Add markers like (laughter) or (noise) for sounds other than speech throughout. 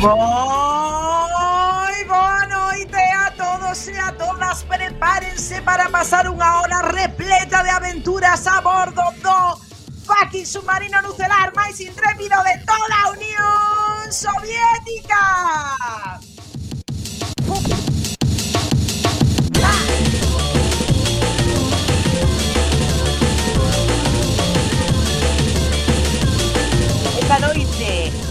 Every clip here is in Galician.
Moi boa noite a todos e a todas Prepárense para pasar unha hora repleta de aventuras a bordo. Do fucking submarino nucelar máis intrépido de toda a Unión Soviética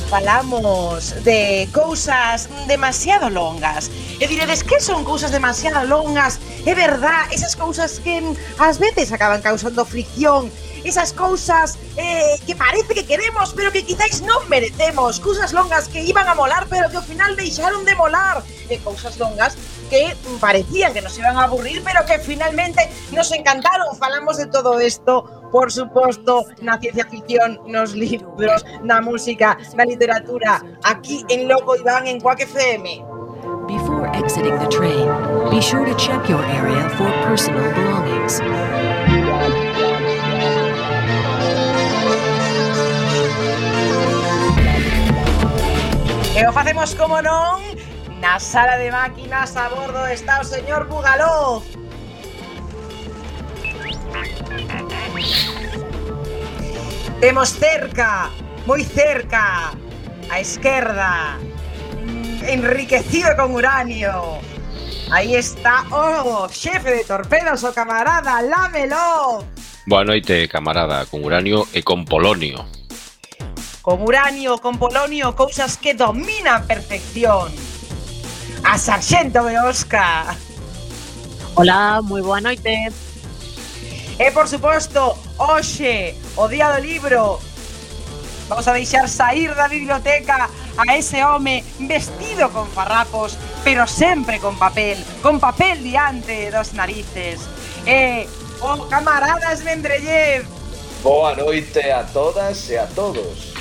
falamos de cousas demasiado longas. E diredes que son cousas demasiado longas? É verdad, esas cousas que mm, ás veces acaban causando fricción, esas cousas eh, que parece que queremos pero que quizáis non merecemos, cousas longas que iban a molar pero que ao final deixaron de molar, e cousas longas que mm, parecían que nos iban a aburrir pero que finalmente nos encantaron. Falamos de todo isto por suposto, na ciencia ficción, nos libros, na música, na literatura, aquí en Loco Iván, en Quack FM. Before exiting the train, be sure to check your area for personal belongings. E o facemos como non na sala de máquinas a bordo está o señor Bugalov. Temos cerca, moi cerca, a esquerda, enriquecido con uranio. Aí está o xefe de torpedos, o camarada Lámelo. Boa noite, camarada, con uranio e con polonio. Con uranio, con polonio, cousas que dominan a perfección. A Sargento Beosca. Hola, moi boa noite. E por suposto, hoxe, o Día do Libro, vamos a deixar sair da biblioteca a ese home vestido con farrapos, pero sempre con papel, con papel diante dos narices. E o camaradas Vendrellev. Boa noite a todas e a todos.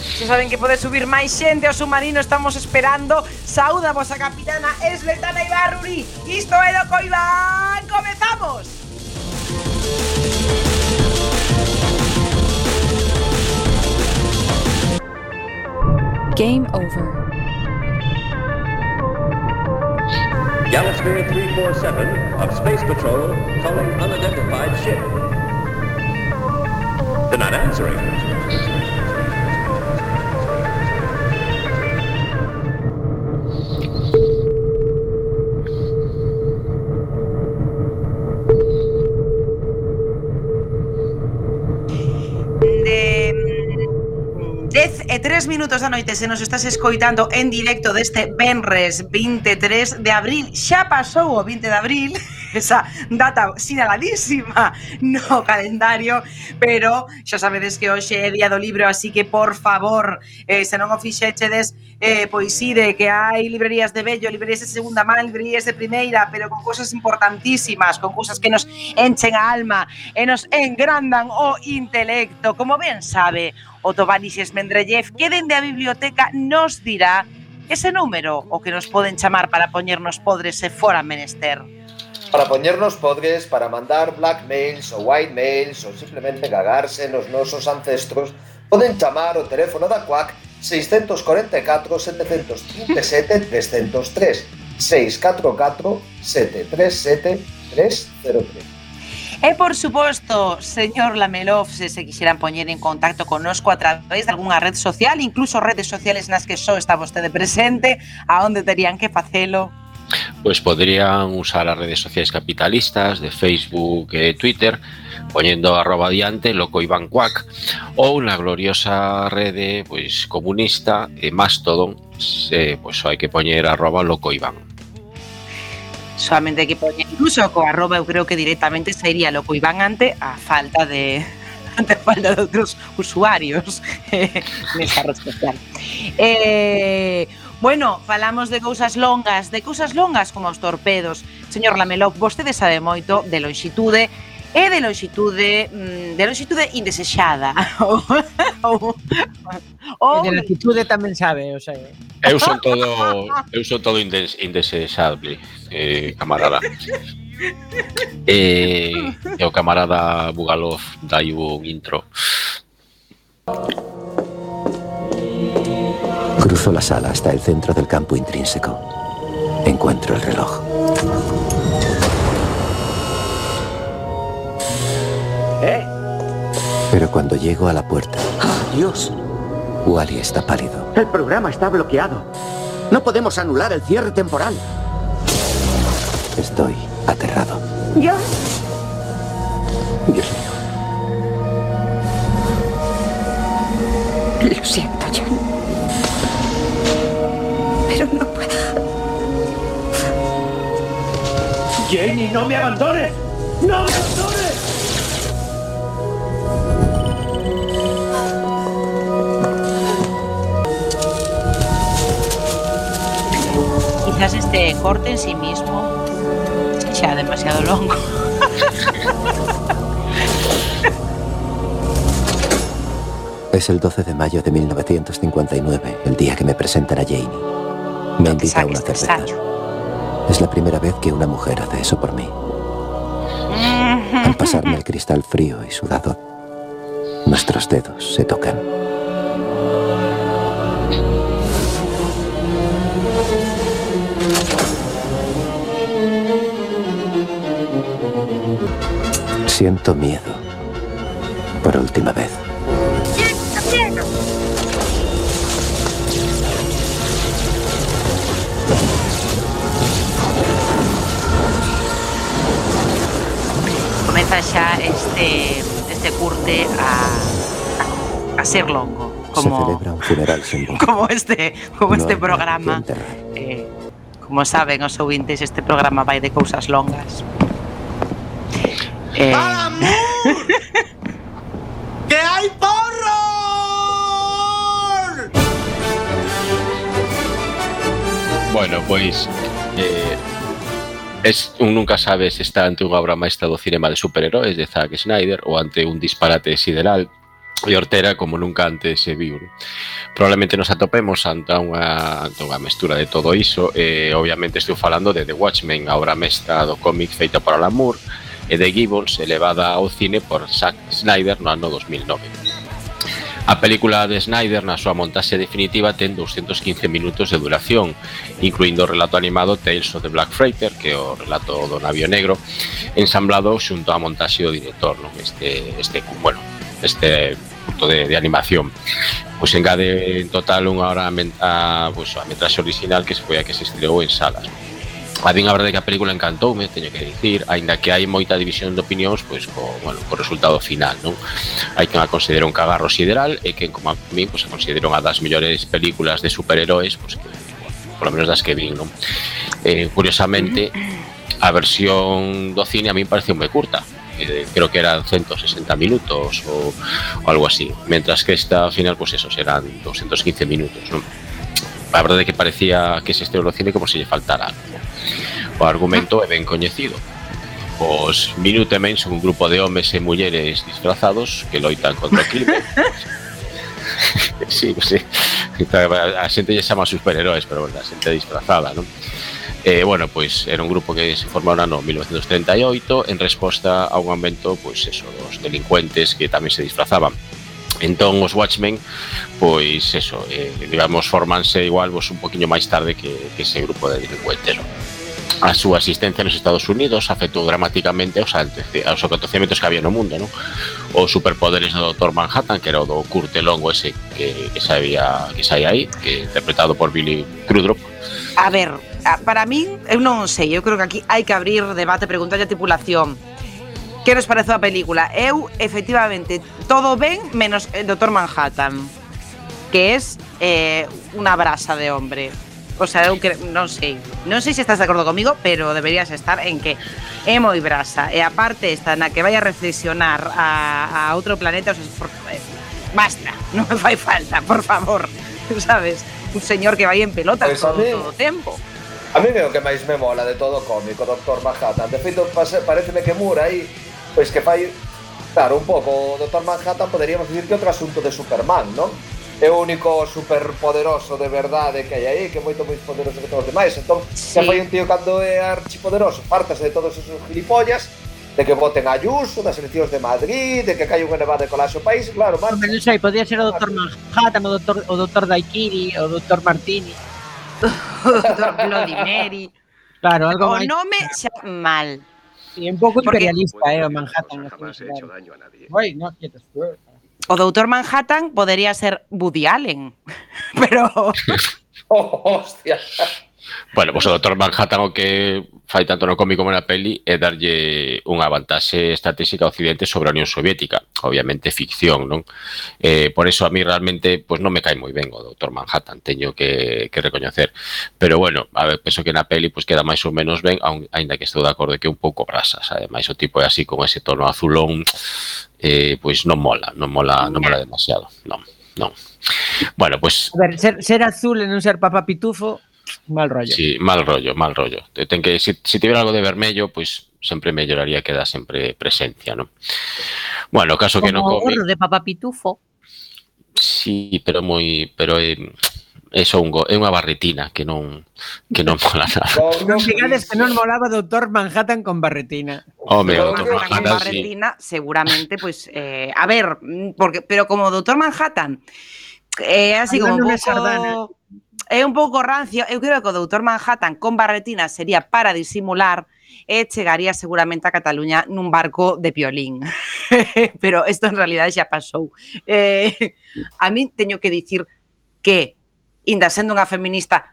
Se saben que pode subir máis xente ao submarino, estamos esperando. Saúda a vosa capitana Esletana Ibarruri. Isto é do Coibán. Comezamos! Game over. Galaxy 347 of Space Patrol calling unidentified ship. They're not answering. 3 minutos da noite se nos estás escoitando en directo deste Benres 23 de abril. Xa pasou o 20 de abril. (laughs) esa data sinaladísima no calendario, pero xa sabedes que hoxe é día do libro, así que por favor, eh, se non o fixechedes, eh, pois ide que hai librerías de bello, librerías de segunda man, librerías de primeira, pero con cousas importantísimas, con cousas que nos enchen a alma e nos engrandan o intelecto. Como ben sabe, o Otovanixes Mendrellev, que dende a biblioteca nos dirá ese número o que nos poden chamar para poñernos podres se fora menester para poñernos podres, para mandar blackmails ou white mails ou simplemente cagarse nos nosos ancestros, poden chamar o teléfono da CUAC 644 737 303 644 737 303. E, por suposto, señor Lamelov, se se quixeran poñer en contacto connosco a través de algunha red social, incluso redes sociales nas que só está vostede presente, a onde terían que facelo? pues podrían usar las redes sociales capitalistas de Facebook, eh, Twitter, poniendo arroba diante, loco Iván Cuac, o una gloriosa red de, pues, comunista, eh, Mastodon, eh, pues hay que poner arroba loco Iván. Solamente hay que poner, incluso con arroba, yo creo que directamente se iría loco Iván antes, a falta de, (laughs) ante falta de otros usuarios (laughs) en esta red social. Eh, Bueno, falamos de cousas longas, de cousas longas como os torpedos. Señor Lamelov, vostede sabe moito de lonxitude e de lonxitude mm, de lonxitude indesexada. (laughs) ou, ou, de lonxitude tamén sabe, o sea. Eh. Eu son todo eu son todo indes, indesexable, eh, camarada. (laughs) eh, e o camarada Bugalov dai un intro. Cruzo la sala hasta el centro del campo intrínseco. Encuentro el reloj. Pero cuando llego a la puerta, Dios, Wally está pálido. el programa está bloqueado. No podemos anular el cierre temporal. Estoy aterrado. Dios. Dios mío. Lo siento, Jenny, no me abandones. No me abandones. quizás este corte en sí mismo sea demasiado longo. (laughs) Es el 12 de mayo de 1959, el día que me presentan a Janie. Me invita a una este cerveza. Es la primera vez que una mujer hace eso por mí. Al pasarme el cristal frío y sudado, nuestros dedos se tocan. Siento miedo. Por última vez. Comeza xa este este curte a a ser longo, Se como celebra un funeral (laughs) simbólico. como este como No este programa. Eh, como saben os ouvintes, este programa vai de cousas longas. Eh, ¡Que hay porro! Bueno, pois eh, es, un nunca sabe se está ante unha obra maestra do cinema de superheróis de Zack Snyder ou ante un disparate sideral e Ortera como nunca antes se viu. Probablemente nos atopemos ante unha, ante unha mestura de todo iso e obviamente estou falando de The Watchmen, a obra mestra do cómic feita por Alan Moore e de Gibbons elevada ao cine por Zack Snyder no ano 2009. A película de Snyder na súa montaxe definitiva ten 215 minutos de duración, incluindo o relato animado Tales of the Black Freighter, que é o relato do navio negro, ensamblado xunto á montaxe do director, non? Este, este, bueno, este punto de, de animación. Pois engade en total unha hora a, a, pues, a metraxe original que se foi a que se estreou en salas. Non? A mí a verdade que a película encantoume, teño que dicir, aínda que hai moita división de opinións, pois co, bueno, co resultado final, non? Hai quen a considera un cagarro sideral e quen como a min pois a considera unha das mellores películas de superheróis, pois que, bueno, por lo menos das que vin, non? Eh, curiosamente, a versión do cine a min pareceu moi curta, eh, creo que eran 160 minutos ou, ou algo así, mentras que esta final, pois eso, serán 215 minutos, non? A verdade é que parecía que se estreou no cine como se lle faltara algo. O argumento é ben coñecido. Os Minutemen son un grupo de homes e mulleres disfrazados que loitan contra o crime. (laughs) sí, sí. A xente lle chama superheróis, pero bueno, a xente disfrazada, non? Eh, bueno, pois era un grupo que se formou no ano 1938 en resposta a un aumento, pois eso, dos delincuentes que tamén se disfrazaban. Entón os Watchmen, pois eso, eh, digamos, formanse igual vos un poquinho máis tarde que, que ese grupo de delincuentes. non? A súa asistencia nos Estados Unidos afectou dramáticamente aos, aos acontecimentos que había no mundo, non? Os superpoderes do Dr. Manhattan, que era o do Kurt Longo ese que, que sabía que saía aí, que interpretado por Billy Crudup. A ver, para min, eu non sei, eu creo que aquí hai que abrir debate, pregunta a tripulación. Que nos pareceu a película? Eu, efectivamente, todo ben menos el Doctor Manhattan Que es eh, unha brasa de hombre O sea, eu que, non sei Non sei se estás de acordo comigo Pero deberías estar en que é moi brasa E aparte está na que vai a reflexionar a, a outro planeta o sea, por, eh, Basta, (laughs) non me fai falta, por favor (laughs) Sabes? Un señor que vai en pelota pues todo, todo o tempo A mí é o que máis me mola de todo o cómico, Doctor Manhattan. De feito, pareceme que Moore aí Pois que fai, claro, un pouco o Dr. Manhattan poderíamos dicir que outro asunto de Superman, non? É o único superpoderoso de verdade que hai aí, que é moito máis poderoso que todos os demais. Entón, sí. que fai un tío cando é archipoderoso, fartase de todos esos gilipollas, de que voten a Ayuso, das eleccións de Madrid, de que cae unha nevada de colapso país, claro, Marta. Pero non sei, podía ser o Dr. Manhattan, o Dr. o Dr. Daikiri, o Dr. Martini. (laughs) o Dr. Bloody Mary. Claro, algo o máis. O nome xa mal. Sí, un Porque- imperialista, eh, o Manhattan. Jamás he hecho daño a nadie. Uy, no, quietos. O Doutor Manhattan podería ser Woody Allen. (laughs) Pero (laughs) oh, hostia. Bueno, pois o Dr. Manhattan o que fai tanto no cómic como na peli é darlle unha vantaxe estratégica a Occidente sobre a Unión Soviética. Obviamente ficción, non? Eh, por eso a mí realmente pues, non me cae moi ben o Doutor Manhattan, teño que, que recoñecer. Pero bueno, a ver, penso que na peli pues, queda máis ou menos ben, aun, ainda que estou de acordo que un pouco brasas, ademais o tipo é así con ese tono azulón eh, pois pues, non mola, non mola, non mola demasiado non, non. Bueno, pois... Pues... A ver, ser, ser azul e non ser papá pitufo mal rollo. Sí, mal rollo, mal rollo. Te- Ten que, si, si tiver algo de vermello, pois sempre melloraría que da sempre presencia, non? Bueno, caso que non Como come, gorro de papá pitufo. sí, pero moi, pero é é só un go, é unha barretina que non que non (laughs) mola nada. Non digades que non molaba Dr. Manhattan con barretina. Home, o. Manhattan sí. Barretina, seguramente, pues, eh, a ver, mm, porque, pero como Doctor Manhattan, é así como un Hablando de sardana. é un pouco rancio, eu creo que o doutor Manhattan con barretina sería para disimular eh, e chegaría seguramente a Cataluña nun barco de piolín. (laughs) Pero isto en realidad xa pasou. Eh, a min teño que dicir que, inda sendo unha feminista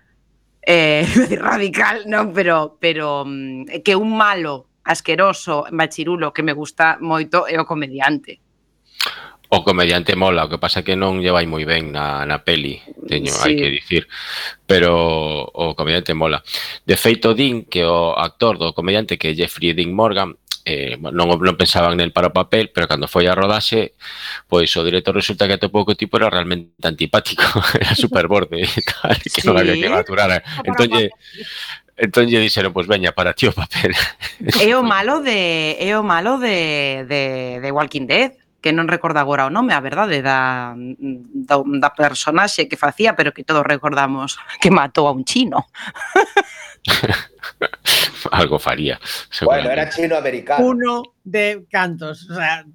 eh, (laughs) radical, non, pero, pero mm, que un malo asqueroso, machirulo, que me gusta moito é o comediante O comediante mola, o que pasa que non lle vai moi ben na, na peli, teño, sí. hai que dicir. Pero o comediante mola. De feito, din que o actor do comediante que é Jeffrey Dean Morgan eh, non, non pensaban nel para o papel, pero cando foi a rodaxe, pois o director resulta que atopou que o tipo era realmente antipático, (laughs) era super borde e tal, que sí. non había que maturar. Entón, lle, entón lle dixeron, pois veña, para ti o papel. É o (laughs) malo de é o malo de, de, de Walking Dead que non recorda agora o nome, a verdade, da, da, da personaxe que facía, pero que todos recordamos (laughs) que matou a un chino. (laughs) Algo faría. Bueno, era chino-americano. Uno de cantos. O sea...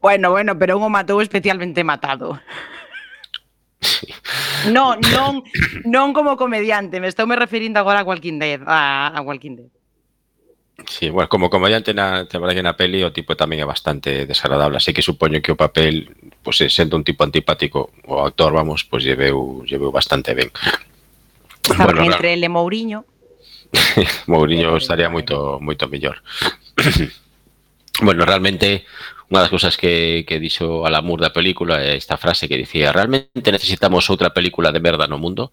Bueno, bueno, pero un matou especialmente matado. No, non, non como comediante, me estou me referindo agora a Walking Dead, a, a Walking Dead. Sí, bueno, como comediante na que na peli o tipo tamén é bastante desagradable, así que supoño que o papel, pois pues, eh, sendo un tipo antipático, o actor, vamos, pois pues, lleveu, lleveu bastante ben. Bueno, entre ele Mourinho. (laughs) Mourinho estaría moito moito mellor. bueno, realmente unha das cousas que, que dixo Alamur da película é esta frase que dicía realmente necesitamos outra película de merda no mundo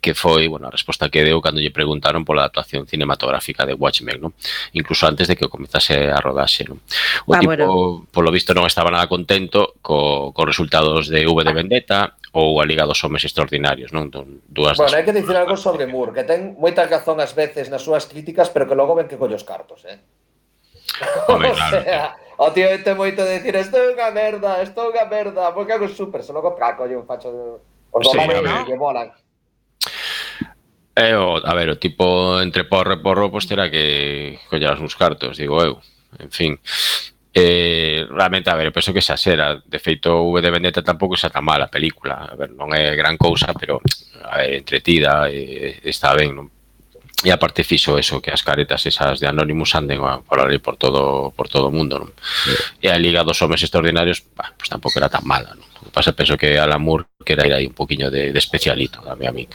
que foi, bueno, a resposta que deu cando lle preguntaron pola adaptación cinematográfica de Watchmen, ¿no? Incluso antes de que comezase a rodaxe, ¿no? O ah, tipo, bueno. polo visto, non estaba nada contento co, co resultados de V de Vendetta ou a Liga dos Homes Extraordinarios, non? Dúas bueno, hai que dicir algo sobre Moore, que ten moita razón ás veces nas súas críticas, pero que logo ven que collos cartos, eh? Home, (laughs) claro. o sea, o tío este moito de decir, isto é unha merda, isto é unha merda, porque hago super, se logo pra lle un facho de... Os sí, domani, que volan. É o, a ver, o tipo entre porro e porro pois terá que collar uns cartos, digo eu. En fin. Eh, realmente, a ver, eu penso que xa xera De feito, V de Vendetta tampouco xa tan mala a película A ver, non é gran cousa Pero, a ver, entretida eh, Está ben, non? E aparte fixo eso, que as caretas esas de Anonymous anden a falar por todo por todo o mundo, non? Sí. E a Liga dos Homes Extraordinarios, bah, pues tampouco era tan mala, non? O que pasa, penso que Alan Moore que era aí un poquinho de, de especialito dame a mí.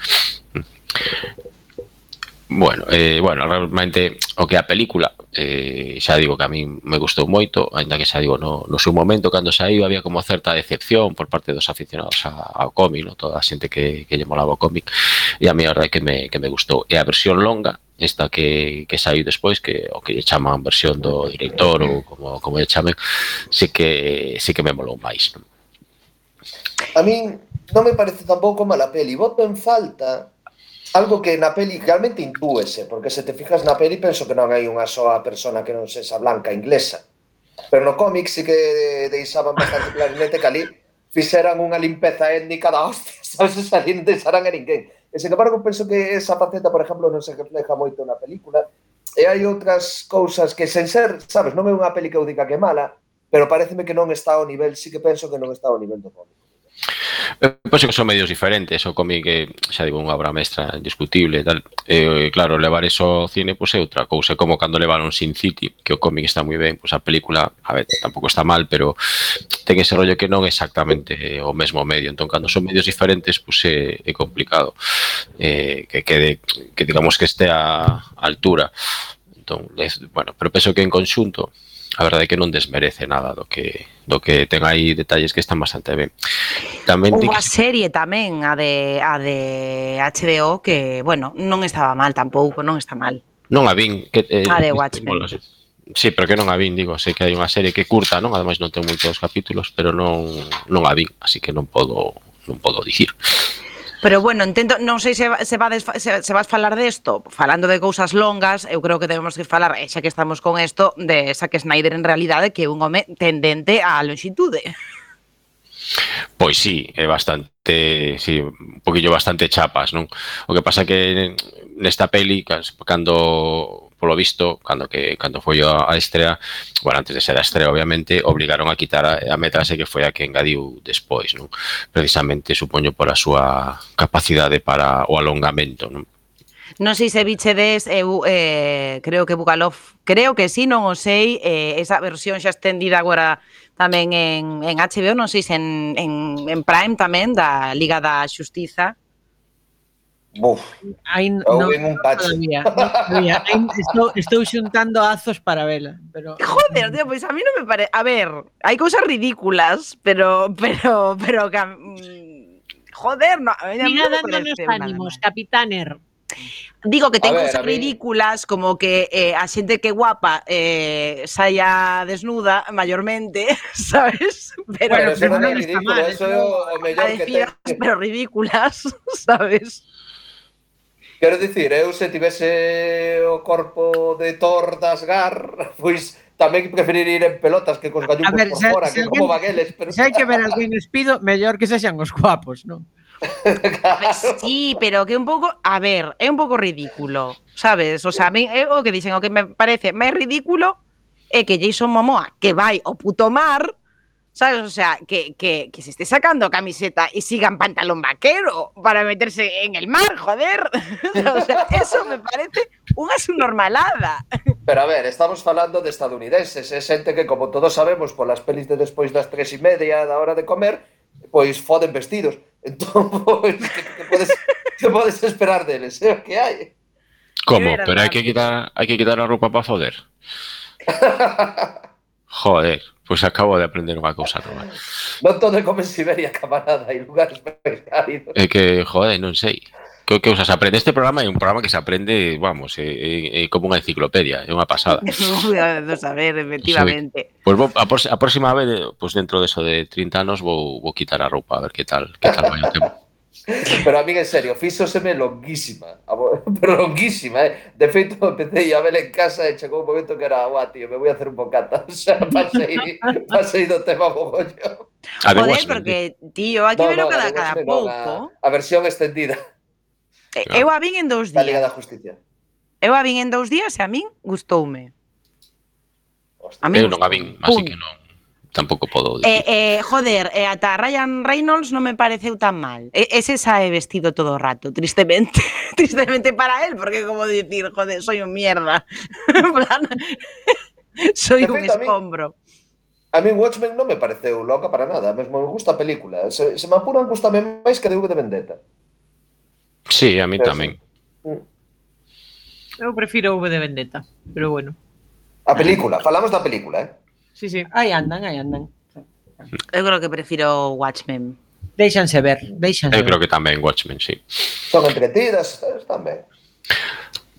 Bueno, eh, bueno, realmente o que a película eh, xa digo que a mí me gustou moito, aínda que xa digo no, no seu momento cando saiu había como certa decepción por parte dos aficionados a, ao cómic, no? toda a xente que, que lle molaba o cómic, e a mí a verdade que me, que me gustou. E a versión longa, esta que, que saiu despois, que o que lle chaman versión do director ou como, como lle chamen, sí que, sí que me molou máis. Non? A min non me parece tampouco mala peli. Voto en falta algo que na peli realmente intúese, porque se te fijas na peli penso que non hai unha soa persona que non sexa blanca inglesa. Pero no cómic sí que deixaban bastante clarinete que ali fixeran unha limpeza étnica da hostia, (laughs) sabes, esa linde saran a ninguén. E, sen embargo, penso que esa faceta, por exemplo, non se refleja moito na película, e hai outras cousas que sen ser, sabes, non é unha peli que eu diga que é mala, pero pareceme que non está ao nivel, sí que penso que non está ao nivel do cómic. Pois que son medios diferentes, o cómic xa digo, unha obra mestra indiscutible, tal. Eh, claro, levar eso ao cine pois é outra cousa, como cando levaron Sin City, que o cómic está moi ben, pois a película, a ver, tampouco está mal, pero ten ese rollo que non é exactamente o mesmo medio, entón cando son medios diferentes, pois é, é complicado eh, que quede que digamos que este a altura. Entón, bueno, pero penso que en conxunto a verdade é que non desmerece nada do que do que ten aí detalles que están bastante ben. Tamén Unha que... serie tamén a de a de HBO que, bueno, non estaba mal tampouco, non está mal. Non a vin que eh, a de (laughs) Watchmen. Sí, pero que non a vin, digo, sei que hai unha serie que curta, non? Ademais non ten moitos capítulos, pero non non a vin, así que non podo non podo dicir. Pero bueno, intento, non sei se, se, vades, se, se vas falar desto, falando de cousas longas, eu creo que debemos que falar, xa que estamos con isto, de Zack Snyder en realidade que é un home tendente á longitude. Pois sí, é bastante, sí, un poquillo bastante chapas, non? O que pasa que nesta peli, cando polo visto, cando que cando foi a, a estrea, bueno, antes de ser a estrea, obviamente, obligaron a quitar a, a metrase que foi a que engadiu despois, non? Precisamente, supoño, por a súa capacidade para o alongamento, non? Non sei se vichedes, eu eh, creo que Bukalov, creo que si, sí, non o sei, eh, esa versión xa estendida agora tamén en, en HBO, non sei se en, en, en Prime tamén, da Liga da Xustiza, Buf, Aí non, en un patch. Todavía, no, todavía. estou, estou xuntando azos para vela, pero (laughs) Joder, tío, pues a mí non me parece, a ver, hai cousas ridículas, pero pero pero joder, no, a mí, a mí no dándonos ánimos, Capitaner. Digo que ten cousas ridículas como que eh, a xente que guapa eh, saia desnuda mayormente, (laughs) sabes? Pero, bueno, pero non é ridículo, eso é o mellor que ten. Pero ridículas, (laughs) sabes? Quero dicir, eu se tivese o corpo de Thor das Gar, (laughs) pois tamén preferir ir en pelotas que cos gallumbos ver, por se, fora, se, que alguien, como bagueles. Pero... Se hai que ver alguén espido, mellor que sexan os guapos, non? (laughs) claro. Sí, pero que un pouco, a ver, é un pouco ridículo, sabes? O sea, me, é o que dicen, o que me parece máis ridículo é que Jason Momoa, que vai ao puto mar, ¿Sabes? O sea, que, que, que se esté sacando camiseta y sigan pantalón vaquero para meterse en el mar, joder. (laughs) o sea, eso me parece unha subnormalada. Pero a ver, estamos falando de estadounidenses, é xente que, como todos sabemos, polas pelis de despois das tres e media da hora de comer, pois foden vestidos. (laughs) Entón, pois, que, que, podes, que podes esperar deles, é o que hai. Como? Pero hai que quitar, hai que quitar a roupa para foder. Joder. (laughs) Pois acabo de aprender unha cousa nova. Non todo come en Siberia, camarada, hai lugares máis cálidos. É que, joder, non sei. Que, que usas, aprende este programa é un programa que se aprende, vamos, é, é, é como unha enciclopedia, é unha pasada. (laughs) Vamos saber, ver, efectivamente. Pois pues, vou, a, por, a próxima vez, pois pues dentro de eso de 30 anos vou, vou quitar a roupa a ver que tal, que tal vai o tempo. Pero a mí, en serio, fíxoseme longuísima, (laughs) pero longuísima, eh? De feito, empecé a ver en casa e chegou un momento que era, guau, tío, me voy a hacer un bocata. (laughs) O sea, pasei, pasei do tema mogollón. A ver, Joder, porque, tío, hai que no, verlo no, cada, cada pouco. No, a, a versión extendida. Claro. Eu a vin en dous días. Da Liga da Justicia. Eu a vin en dous días e a min gustoume. Hostia. A min eu non a vin, así que non tampouco podo dicir. Eh, eh, joder, eh, ata Ryan Reynolds non me pareceu tan mal. E, ese sae vestido todo o rato, tristemente. (laughs) tristemente para él, porque como dicir, joder, soy un mierda. (laughs) plan, soy un feito, escombro. A mí, a mí Watchmen non me pareceu loca para nada, mesmo me gusta a película. Se, se me apuran, gustame máis que de V de Vendetta. Sí, a mí tamén. Eu prefiro V de Vendetta, pero bueno. A película, falamos da película, eh? Sí, sí, aí andan, aí andan. Eu creo que prefiro Watchmen. Déixanse ver, Eu ver. creo que tamén Watchmen, sí. Son entretidas, están ben.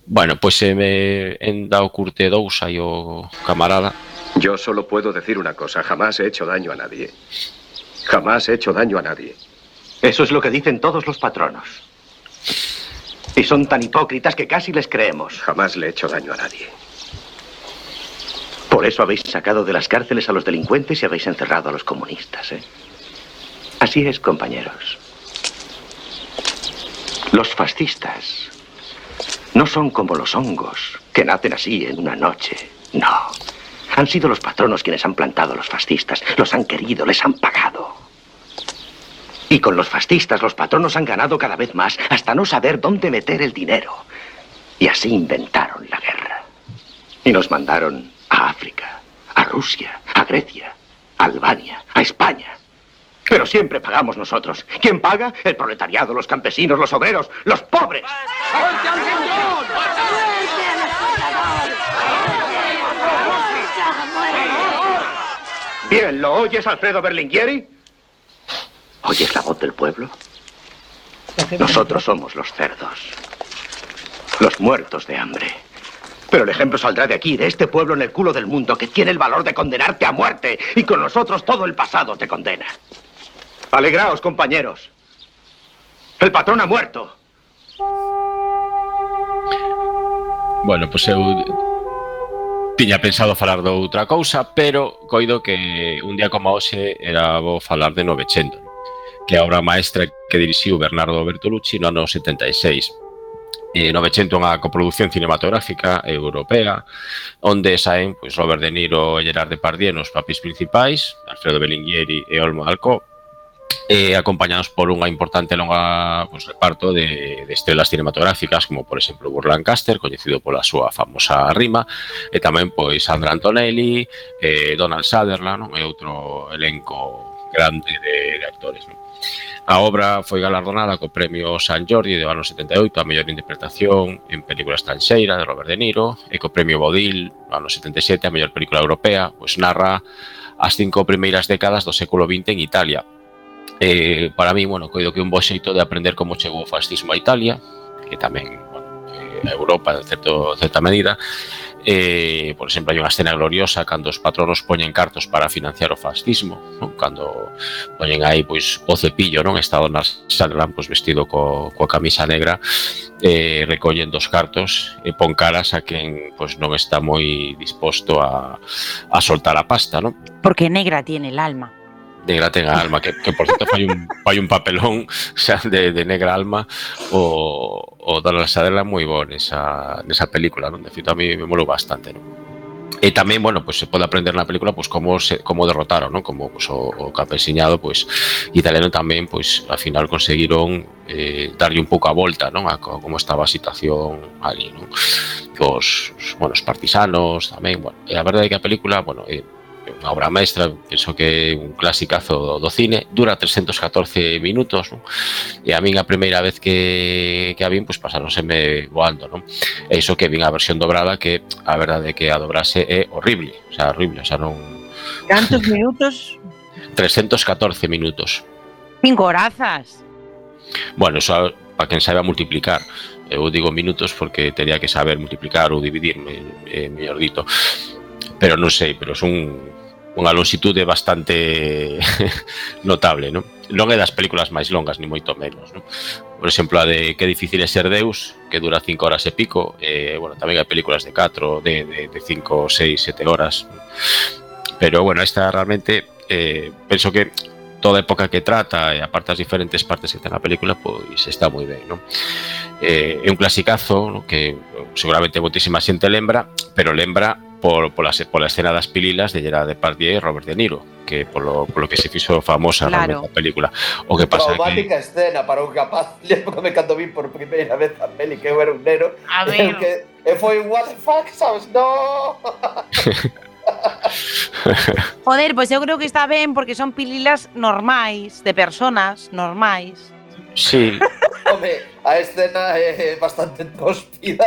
Bueno, pois se me en dado curte dous aí o camarada. Yo solo puedo decir una cosa, jamás he hecho daño a nadie. Jamás he hecho daño a nadie. Eso es lo que dicen todos los patronos. Y son tan hipócritas que casi les creemos. Jamás le he hecho daño a nadie. Por eso habéis sacado de las cárceles a los delincuentes y habéis encerrado a los comunistas, ¿eh? Así es, compañeros. Los fascistas no son como los hongos, que nacen así en una noche. No. Han sido los patronos quienes han plantado a los fascistas. Los han querido, les han pagado. Y con los fascistas los patronos han ganado cada vez más hasta no saber dónde meter el dinero. Y así inventaron la guerra. Y nos mandaron a África, a Rusia, a Grecia, a Albania, a España. Pero siempre pagamos nosotros. ¿Quién paga? El proletariado, los campesinos, los obreros, los pobres. Bien, ¿lo oyes, Alfredo Berlinguieri? ¿Oyes la voz del pueblo? Nosotros somos los cerdos. Los muertos de hambre. Pero el ejemplo saldrá de aquí, de este pueblo en el culo del mundo, que tiene el valor de condenarte a muerte. Y con nosotros todo el pasado te condena. Alegraos, compañeros. El patrón ha muerto. Bueno, pois eu tiña pensado falar de outra cousa, pero coido que un día como hoxe era bo falar de Novecento, que é a maestra que dirixiu Bernardo Bertolucci no ano 76. eh, 900 unha coproducción cinematográfica europea onde saen pois, Robert De Niro e Gerard Depardieu nos papis principais Alfredo Bellinghieri e Olmo Alcó eh, acompañados por unha importante longa pois, reparto de, de estrelas cinematográficas como por exemplo Burr Lancaster coñecido pola súa famosa rima e tamén pois Sandra Antonelli eh, Donald Sutherland non? e outro elenco grande de, de actores non? A obra foi galardonada co Premio San Jordi do ano 78 a mellor interpretación en película estranxeira de Robert De Niro e co Premio Bodil no ano 77 a mellor película europea, pois narra as cinco primeiras décadas do século XX en Italia. Eh, para mí, bueno, coido que un bo xeito de aprender como chegou o fascismo a Italia, que tamén, bueno, a Europa en certo, certa medida, eh, por exemplo, hai unha escena gloriosa cando os patronos poñen cartos para financiar o fascismo, non? cando poñen aí pois o cepillo, non está Don Arsalán pois, vestido co, coa camisa negra, eh, recollen dos cartos e pon caras a quen pois, non está moi disposto a, a soltar a pasta, non? Porque negra tiene el alma. Negra Tenga Alma, que, que por cierto fai un, fai un papelón xa de, de Negra Alma o, o Donald Sutherland moi bon nesa, nesa película, non? De feito, a mí me molo bastante, non? E tamén, bueno, pues, se pode aprender na película pues, como se, como derrotaron, ¿no? como pues, o, o campesiñado pues, italiano tamén, pues, al final conseguiron eh, darlle un pouco a volta ¿no? a, como estaba a situación ali. ¿no? Os, os, bueno, os partisanos tamén, bueno, e a verdade é que a película, bueno, eh, unha obra maestra, penso que é un clasicazo do cine, dura 314 minutos, non? e a min a primeira vez que, que a vin, pois pasaróseme voando, non? E iso que vin a versión dobrada, que a verdade é que a dobrase é horrible, o sea, horrible, o sea, non... Cantos (laughs) minutos? 314 minutos. Cinco horazas. Bueno, eso para quen saiba multiplicar. Eu digo minutos porque teria que saber multiplicar ou dividir, eh, mellor dito. Pero non sei, pero son unha longitude bastante (laughs) notable, non? Non é das películas máis longas, ni moito menos, non? Por exemplo, a de Que difícil é ser Deus, que dura 5 horas e pico, eh, bueno, tamén hai películas de 4, de 5, 6, 7 horas, pero bueno, esta realmente eh, penso que toda a época que trata e aparte as diferentes partes que ten a película, pois está moi ben, non? Eh, é un clasicazo no? que seguramente moitísima xente lembra, pero lembra por, por, la, por, la, escena das pililas de Gerard Depardieu e Robert De Niro, que por lo, por lo que se fixo famosa claro. a película. O que pasa Traumática que... escena para un capaz, (laughs) me cando vi por primeira vez a peli que eu era un nero, a (laughs) ver. que, e foi un what the fuck, sabes? No! (laughs) Joder, pois pues eu creo que está ben porque son pililas normais, de personas normais. Sí. Home, a escena é bastante tospida.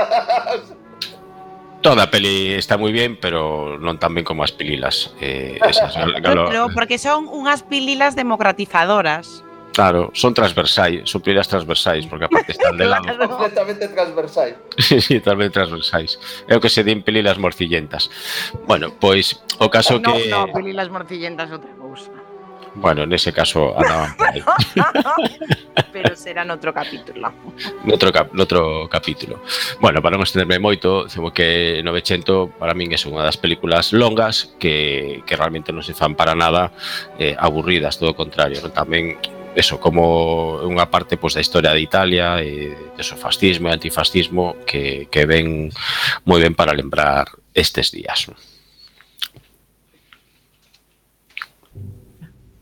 Toda a peli está moi bien, pero non tan ben como as pililas. Eh, esas, (laughs) galo... pero porque son unhas pililas democratizadoras. Claro, son transversais, son pililas transversais, porque aparte están de lado. (laughs) Completamente transversais. (laughs) sí, sí, totalmente transversais. É o que se din pililas morcillentas. Bueno, pois, o caso no, que... No, pililas morcillentas outra cousa. Bueno, nese caso andaban por aí. (laughs) Pero será noutro capítulo. Noutro, cap, noutro capítulo. Bueno, para non estenderme moito, dicemos que 900 para min é unha das películas longas que, que realmente non se fan para nada eh, aburridas, todo o contrario. Tamén eso, como unha parte pois, da historia de Italia e de so fascismo e antifascismo que, que ven moi ben para lembrar estes días.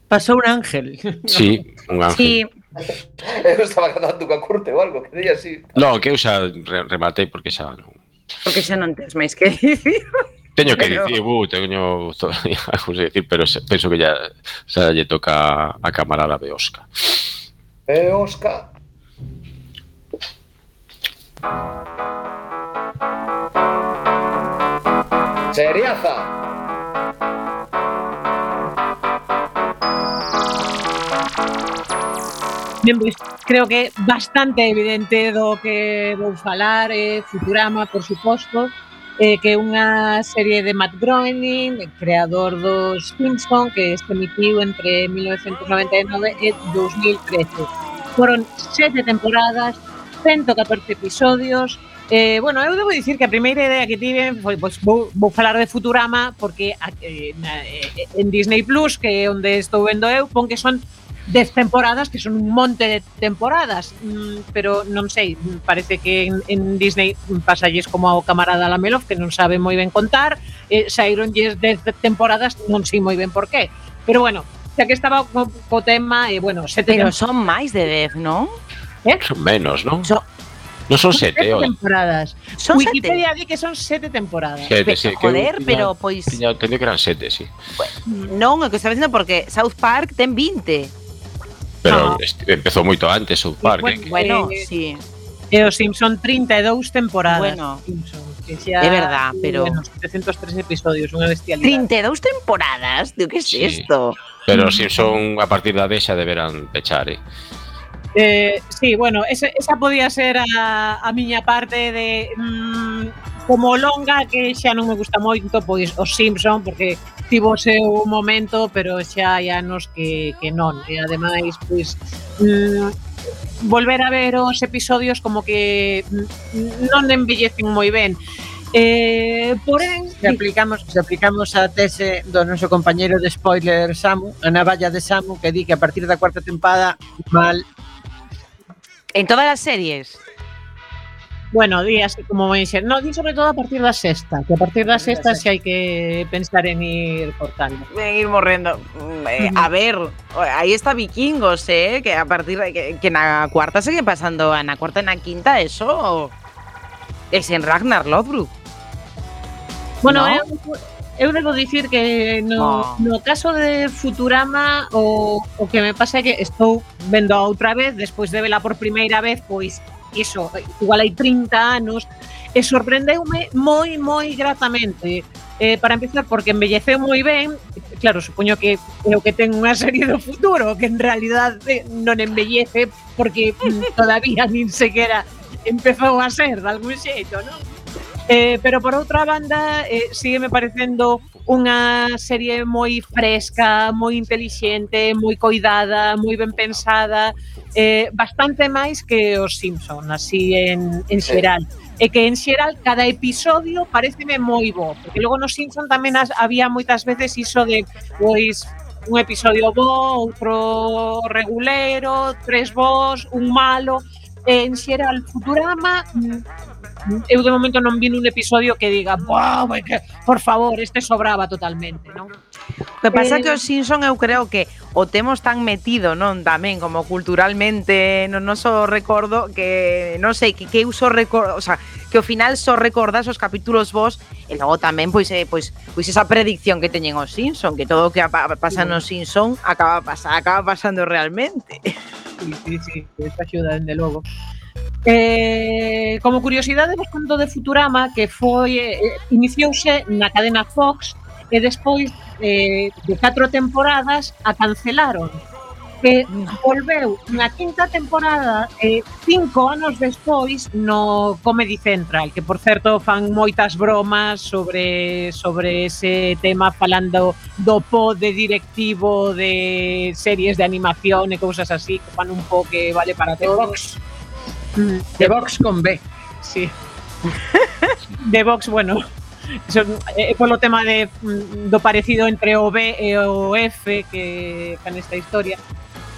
Pasou un ángel. (laughs) Sí, un ángel. Sí. (laughs) Eu estaba cantando coa curte ou algo, que dei así. Non, que eu xa rematei porque xa non. Porque xa non tens máis que dicir. Teño que pero... dicir, bu, uh, teño (laughs) algo que dicir, pero penso que ya xa lle toca a camarada Beosca. Beosca. Seriaza. Ben, pois, creo que bastante evidente do que vou falar, eh, Futurama, por suposto, eh, que é unha serie de Matt Groening, creador dos Simpson, que se emitiu entre 1999 e 2013. Foron sete temporadas, 114 episodios, Eh, bueno, eu debo dicir que a primeira idea que tive foi pois, vou, vou falar de Futurama porque eh, na, eh, en Disney Plus, que é onde estou vendo eu, eh, pon que son 10 temporadas, que son un monte de temporadas, mm, pero non sei, parece que en, en Disney pasalles como ao camarada Lamelov que non sabe moi ben contar, eh, saíronlles 10 temporadas, non sei moi ben por qué. Pero bueno, xa que estaba co, co tema, eh, bueno, sete Pero son máis de 10, non? Eh? Son menos, non? So No son sete, sete temporadas. Son Wikipedia di que son sete temporadas. Sete, pero, sí, joder, tiña, pero pois pues... Tiña entendido que eran sete, sí. Bueno, non, o que estaba dicindo porque South Park ten 20. Pero ah. empezou moito antes South Park. Bueno, eh? bueno eh, sí. E os Simpson 32 temporadas. Bueno, Simpson, que xa é verdad, pero menos 703 episodios, unha bestialidade. 32 temporadas, tío, que é es sí. isto? Pero os Simpson a partir da deixa deberán pechar, eh. Eh, sí, bueno, esa, esa podía ser a, a miña parte de mm, como longa que xa non me gusta moito, pois os Simpson, porque tivo o seu momento, pero xa hai anos que, que non. E ademais, pois, mm, volver a ver os episodios como que mm, non envellecen moi ben. Eh, porén, se aplicamos, se aplicamos a tese do noso compañeiro de spoiler Samu, a navalla de Samu, que di que a partir da cuarta tempada mal en todas as series. Bueno, días como dixer, no, di sobre todo a partir da sexta, que a partir da sexta se si hai que pensar en ir cortando. En ir morrendo. Eh, a ver, aí está Vikingos, eh, que a partir de, que, que na cuarta segue pasando, na cuarta e na quinta, eso es en Ragnar Lodbrok. Bueno, ¿no? eu, eu debo dicir que no, no caso de Futurama o, o que me pasa é que estou vendo outra vez, despois de vela por primeira vez, pois iso, igual hai 30 anos, e eh, sorprendeume moi, moi gratamente. Eh, para empezar, porque embelleceu moi ben, claro, supoño que creo que ten unha serie do futuro, que en realidad eh, non embellece porque mm, (laughs) todavía nin sequera empezou a ser, de algún xeito, non? Eh, pero por outra banda, eh, sigue me parecendo unha serie moi fresca, moi intelixente, moi coidada, moi ben pensada, eh, bastante máis que os Simpson, así en, en xeral. E que en xeral cada episodio pareceme moi bo, porque logo nos Simpson tamén as, había moitas veces iso de pois un episodio bo, outro regulero, tres bos, un malo, en xeral Futurama mm, eu de momento non vi un episodio que diga, wow, que, por favor, este sobraba totalmente, non? O que pasa eh, que os Simpson eu creo que o temos tan metido, non, tamén como culturalmente no noso recordo que non sei, que que eu só recordo, o sea, que ao final só recordas os capítulos vos e logo tamén pois eh, pois pois esa predicción que teñen os Simpson, que todo o que pasa nos Simpson acaba pasa, acaba pasando realmente. Sí, sí, sí, esta axuda dende logo. Eh, como curiosidade, vos conto de Futurama que foi eh, iniciouse na cadena Fox e despois eh, de catro temporadas a cancelaron. Que mm. volveu na quinta temporada eh, cinco anos despois no Comedy Central, que por certo fan moitas bromas sobre sobre ese tema falando do po de directivo de series de animación e cousas así que fan un po que vale para todos. De Vox con B. Sí. (laughs) de Vox, bueno, eso, eh, polo tema de, mm, do parecido entre o B e o F que, can esta historia.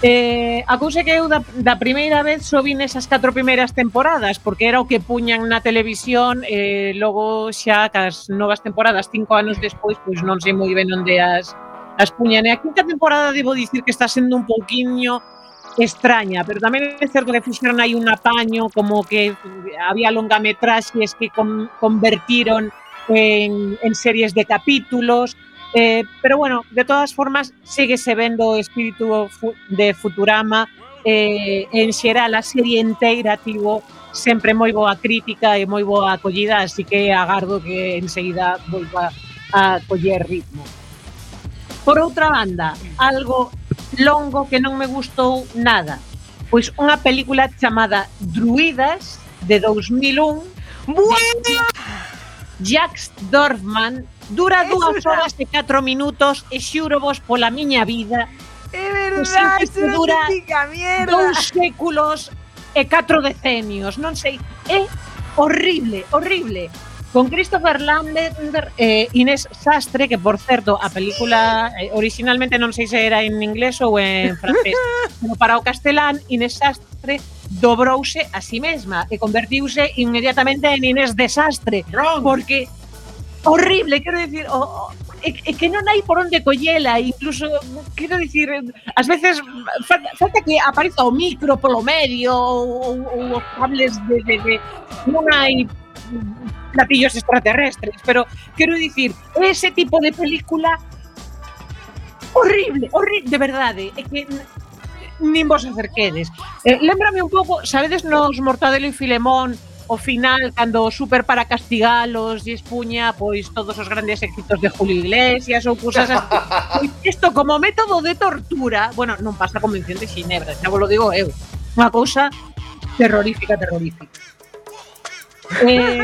Eh, a cousa que eu da, da primeira vez só vi esas catro primeiras temporadas porque era o que puñan na televisión e eh, logo xa cas novas temporadas cinco anos despois pois non sei moi ben onde as, as puñan e a quinta temporada debo dicir que está sendo un pouquiño extraña, pero tamén é certo que fixeron aí un apaño como que había longametraxes que con, en, en series de capítulos Eh, pero bueno, de todas formas, síguese vendo o espírito de Futurama eh, en xeral a serie inteira tivo sempre moi boa crítica e moi boa acollida, así que agardo que enseguida volva a coller ritmo. Por outra banda, algo longo que non me gustou nada. Pois unha película chamada Druidas de 2001. Buena! Jax Dorfman dura Eso dúas horas e 4 minutos e xuro vos pola miña vida. É verdade, que dura dous séculos e 4 decenios, non sei, é horrible, horrible. Con Christopher Lambert e eh, Inés Sastre, que por certo a película eh, originalmente non sei se era en inglés ou en francés, (laughs) pero para o castelán Inés Sastre dobrouse a si sí mesma e convertiuse inmediatamente en Inés Desastre, Wrong. porque horrible, quero dicir, o, o é que non hai por onde collela, incluso, quero dicir, ás veces falta, falta que apareza o micro polo medio ou, ou os cables de, de, de non hai platillos extraterrestres, pero quiero dicir, ese tipo de película horrible, horrible, de verdade, eh, é que nin vos acerquedes. Eh, lembrame un pouco, sabedes nos Mortadelo e Filemón, o final, cando super para castigalos e espuña pois todos os grandes éxitos de Julio Iglesias ou cousas así. (laughs) Pois isto como método de tortura, bueno, non pasa a Convención de Ginebra, xa vos lo digo eh, eu, unha cousa terrorífica, terrorífica. Eh,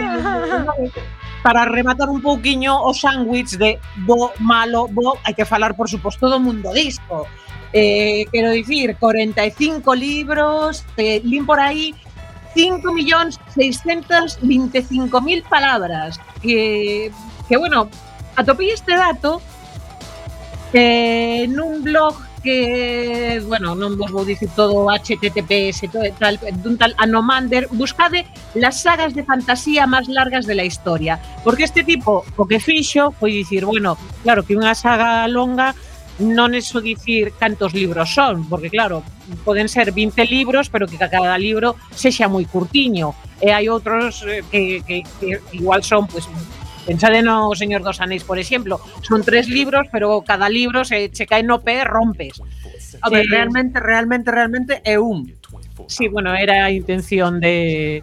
para rematar un pouquiño o sándwich de bo, malo, bo, hai que falar, por suposto, do mundo disco. Eh, quero dicir, 45 libros, eh, lim por aí 5.625.000 palabras. Que, que bueno, atopei este dato eh, nun blog que, bueno, non vos vou dicir todo HTTPS todo, tal, dun tal Anomander, buscade las sagas de fantasía máis largas de la historia, porque este tipo o que fixo foi dicir, bueno, claro que unha saga longa non é só dicir cantos libros son, porque claro, poden ser 20 libros, pero que cada libro sexa moi curtiño. E hai outros eh, que, que, que igual son pues, Pensade no Señor dos Anéis, por exemplo, son tres libros, pero cada libro se che cae no pé, rompes. A ver, sí. realmente, realmente, realmente é un. Sí, bueno, era a intención de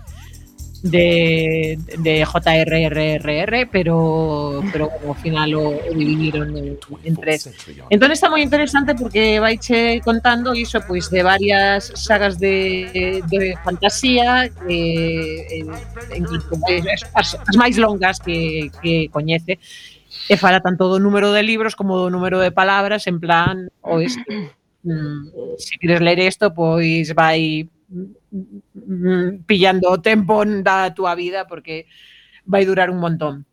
de, de JRRR, pero, pero bueno, al final lo dividieron en, en, tres. Entonces está muy interesante porque vais contando eso pues de varias sagas de, de fantasía, eh, as, as máis longas que, que coñece, e fala tanto do número de libros como do número de palabras en plan o este. Mm, se queres ler isto, pois vai pillando o tempo da túa vida porque vai durar un montón.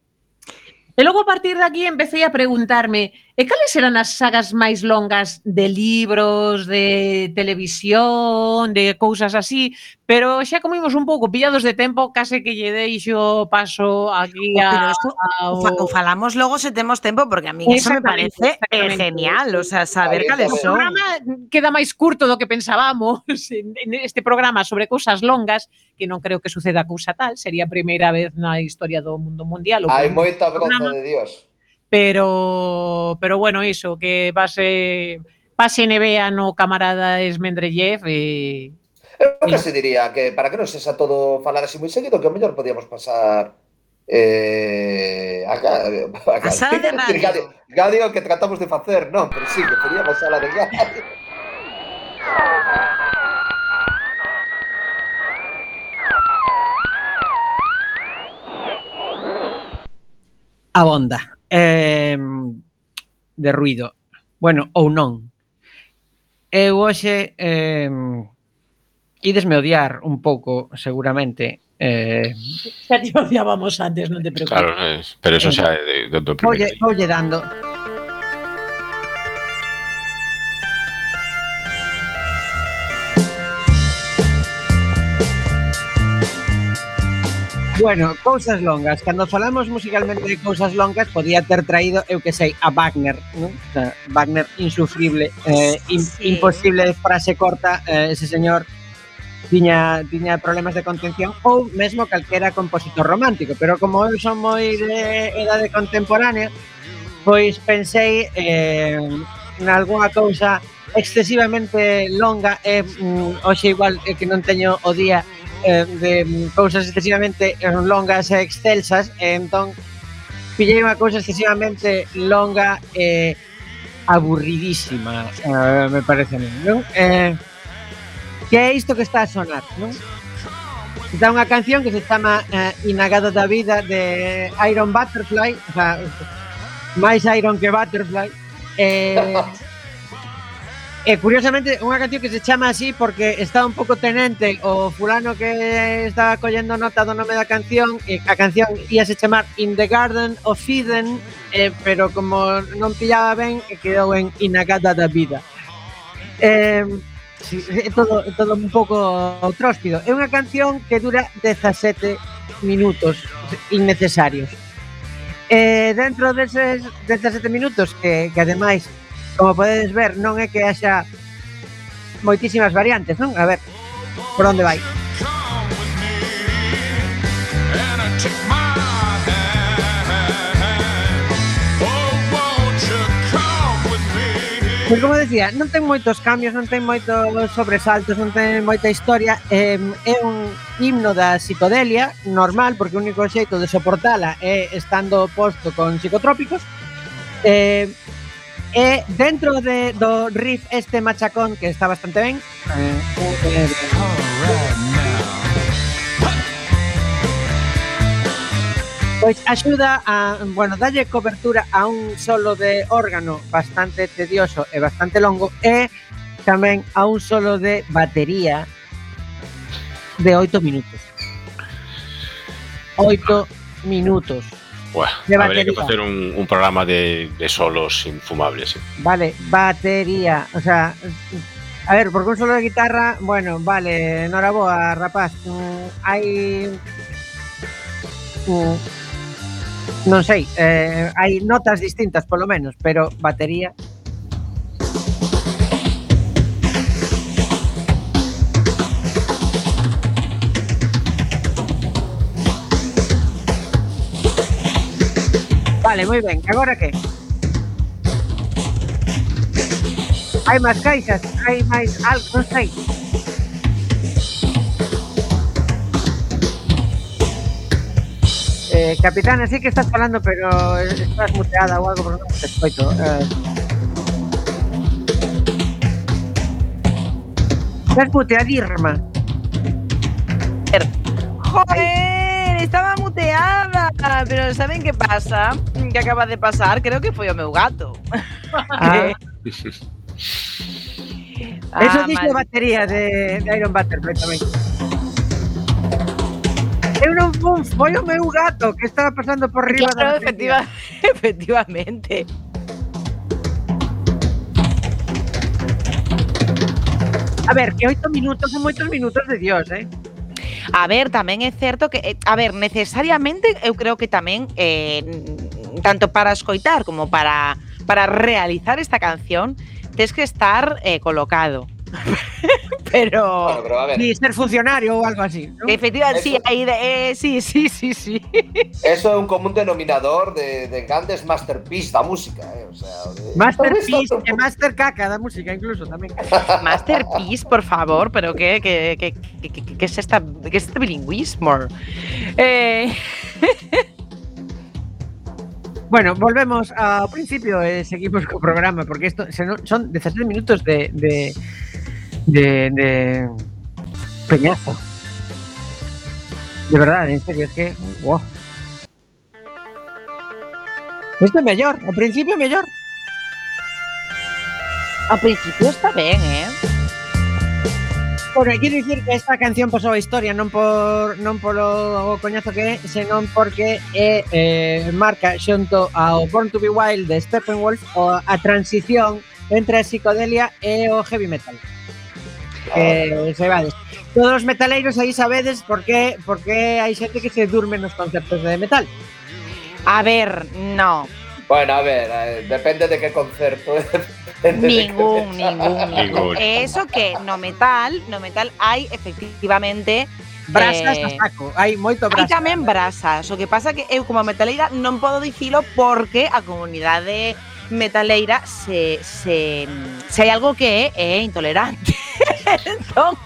E logo a partir de aquí empecé a preguntarme E cales eran as sagas máis longas de libros, de televisión, de cousas así, pero xa como imos un pouco pillados de tempo, case que lle deixo paso aquí a... Eso, a o... o falamos logo se temos tempo, porque a mí eso me parece eh, genial, o sea, saber cales son. O programa queda máis curto do que pensábamos en este programa sobre cousas longas, que non creo que suceda cousa tal, sería a primeira vez na historia do mundo mundial. Hai moita broza de Dios. Pero pero bueno, iso que pase pase NBA no camarada Esmendrellev e Eu casi diría que para que non sexa todo falar así moi seguido, que o mellor podíamos pasar eh, a, a, a, A sala de radio. Gadio, Gadio que tratamos de facer, non, pero sí, que queríamos sala de Gadio. Abonda. eh, de ruido. Bueno, ou non. Eu hoxe eh, idesme odiar un pouco, seguramente, Eh, xa te odiábamos antes, non te preocupes. Claro, pero eso xa é do, do primeiro. Olle, olle dando, Bueno, cousas longas. Cando falamos musicalmente de cousas longas, podía ter traído, eu que sei, a Wagner, non? O sea, Wagner insufrible, eh, in, sí. imposible de frase corta, eh, ese señor tiña tiña problemas de contención ou mesmo calquera compositor romántico, pero como eu son moi de edade contemporánea, pois pensei eh, en algunha cousa excesivamente longa e eh, hoxe igual eh, que non teño o día eh, de cousas excesivamente longas e excelsas, e entón pillei unha cousa excesivamente longa e eh, aburridísima, eh, me parece a mí, non? Eh, que é isto que está a sonar, non? Está unha canción que se chama eh, Inagada da Vida de Iron Butterfly, o sea, máis Iron que Butterfly, eh, (laughs) E curiosamente unha canción que se chama así porque está un pouco tenente o fulano que estaba collendo nota do nome da canción e a canción íase chamar In the Garden of Eden eh, pero como non pillaba ben quedou en Inagada da Vida. Eh, sí, é todo, é todo un pouco tróspido. É unha canción que dura 17 minutos innecesarios. Eh, dentro deses 17 minutos que, que ademais como podedes ver, non é que haxa moitísimas variantes, non? A ver, por onde vai. Pois como decía, non ten moitos cambios, non ten moitos sobresaltos, non ten moita historia eh, É un himno da psicodelia normal, porque o único xeito de soportala é estando posto con psicotrópicos eh, E dentro de, do riff este machacón que está bastante ben, eh, eh, Pois axuda a, bueno, dalle cobertura a un solo de órgano bastante tedioso e bastante longo e tamén a un solo de batería de 8 minutos. 8 minutos. Buah, de habría que facer un, un programa de, de solos infumables. eh. Vale, batería. O sea, a ver, porque un solo de guitarra, bueno, vale, enhoraboa, rapaz. Mm, mm, non sei, eh, hai notas distintas polo menos, pero batería Vale, moi ben. Agora que? Hai máis caixas, hai máis algo, non sei. Eh, capitana, sí que estás falando, pero estás muteada ou algo, pero non te escoito. Eh. Estás muteadirma. Joder, estaba muteada. Pero ¿saben qué pasa? ¿Qué acaba de pasar? Creo que foi o meu gato. Ah. (laughs) Ah, Eso dice mal. batería de, de Iron Butterfly tamén. Eu non fun, foi o meu gato que estaba pasando por riba Claro, da efectiva, (laughs) efectivamente. A ver, que oito minutos son moitos minutos de Dios, eh? A ver, tamén é certo que, eh, a ver, necesariamente eu creo que tamén, eh, tanto para escoitar como para, para realizar esta canción, tens que estar eh, colocado. (laughs) pero. Bueno, pero a ver, Ni ser funcionario ou algo así. ¿no? Efectivamente, sí, aí de, eh, sí, sí, sí, sí. (laughs) eso é un común denominador de, de grandes masterpiece da música, eh? O sea, de... Masterpiece e Master Caca da música incluso tamén. (laughs) Masterpiece, por favor, pero que que, que, que es esta que es este bilingüismo? Eh, Bueno, volvemos ao principio e seguimos co programa porque se non, son 17 minutos de de de, de Peñazo. De verdad, en serio, es que. ¡Wow! Esto es mellor, al principio mellor. Al principio está ben, eh? Bueno, quero dicir que esta canción pasou a historia non por non polo coñazo que é, senón porque é eh, marca xunto ao Born to be Wild de Steppenwolf a transición entre a psicodelia e o heavy metal que se vades. Todos os metaleiros aí sabedes por que, por que hai xente que se durme nos concertos de metal. A ver, no. Bueno, a ver, eh, depende de que concerto. (laughs) ningún, (laughs) ningún, ningún. Eso que no metal, no metal hai efectivamente eh, Brasas eh, a saco, hai moito brasas. Hai tamén brasas, o que pasa que eu como metaleira non podo dicilo porque a comunidade metaleira se, se, se hai algo que é, é intolerante. (laughs) son.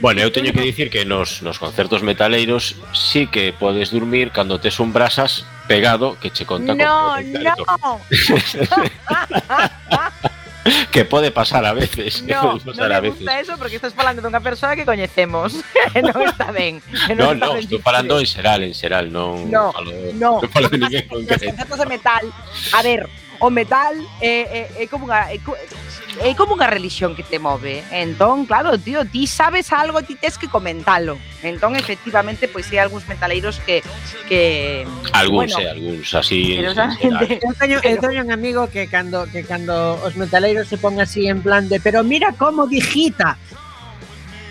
Bueno, eu teño que dicir que nos, nos concertos metaleiros sí que podes dormir cando tes un brasas pegado que che conta no, con No, no. (laughs) que pode pasar a veces. No, que pasar non me gusta a veces. eso porque estás falando dunha persoa que coñecemos. (laughs) non está ben. Non, non, no, estou falando en xeral, en xeral, non no, falo, no. non falo de ninguén concreto. Os concertos de metal, a ver, o metal é, é, é como unha eh, é, é eh, como unha religión que te move. Entón, claro, tío, ti sabes algo, ti tes que comentalo. Entón, efectivamente, pois hai algúns metaleiros que que algúns, bueno, eh, algúns así. Pero, eu teño, eu teño un amigo que cando que cando os metaleiros se pon así en plan de, pero mira como digita.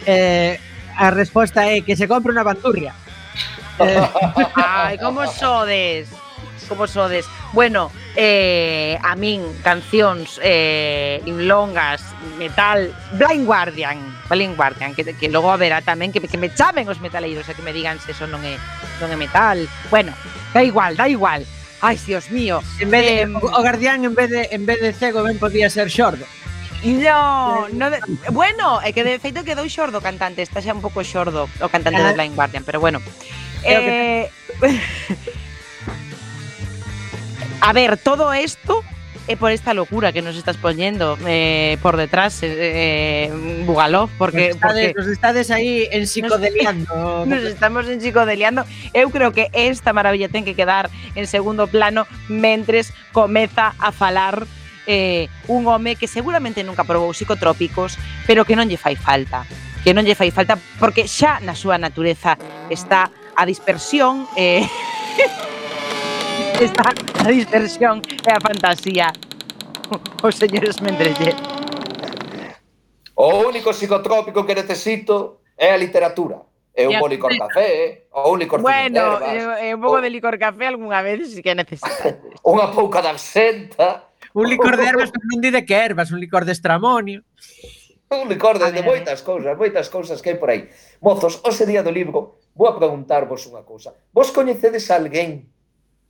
Eh, a resposta é que se compre unha bandurria. (laughs) Eh, Ai, como sodes como sodes. Bueno, eh, a min, cancións eh, longas, metal, Blind Guardian, Blind Guardian, que, que logo haberá tamén que, que me chamen os metaleiros e que me digan se eso non é, non é metal. Bueno, da igual, da igual. Ai, Dios mío. En vez de, eh, o guardián en vez de en vez de cego ben podía ser xordo. No, no de, bueno, é que de feito quedou xordo o cantante, está xa un pouco xordo o cantante ah. de Blind Guardian, pero bueno. Eh. (laughs) a ver, todo esto es por esta locura que nos estás poniendo eh, por detrás, eh, eh Bugalov, porque nos, porque nos estades ahí en psicodeliando. (laughs) Nos, estamos en psicodeliando. Eu creo que esta maravilla ten que quedar en segundo plano mentres comeza a falar eh, un home que seguramente nunca probou psicotrópicos, pero que non lle fai falta. Que non lle fai falta porque xa na súa natureza está a dispersión eh, (laughs) está a (laughs) dispersión e a fantasía. (laughs) Os señores Mendrelle. O único psicotrópico que necesito é a literatura. É un bo licor café, ou un licor Bueno, é un pouco de licor café algunha vez si que necesitas. (laughs) Unha pouca de absenta. Un licor de ervas, pero non di de que ervas, un licor de estramonio. Un licor de, de moitas cousas, moitas cousas que hai por aí. Mozos, hoxe día do libro, vou a preguntarvos unha cousa. Vos coñecedes a alguén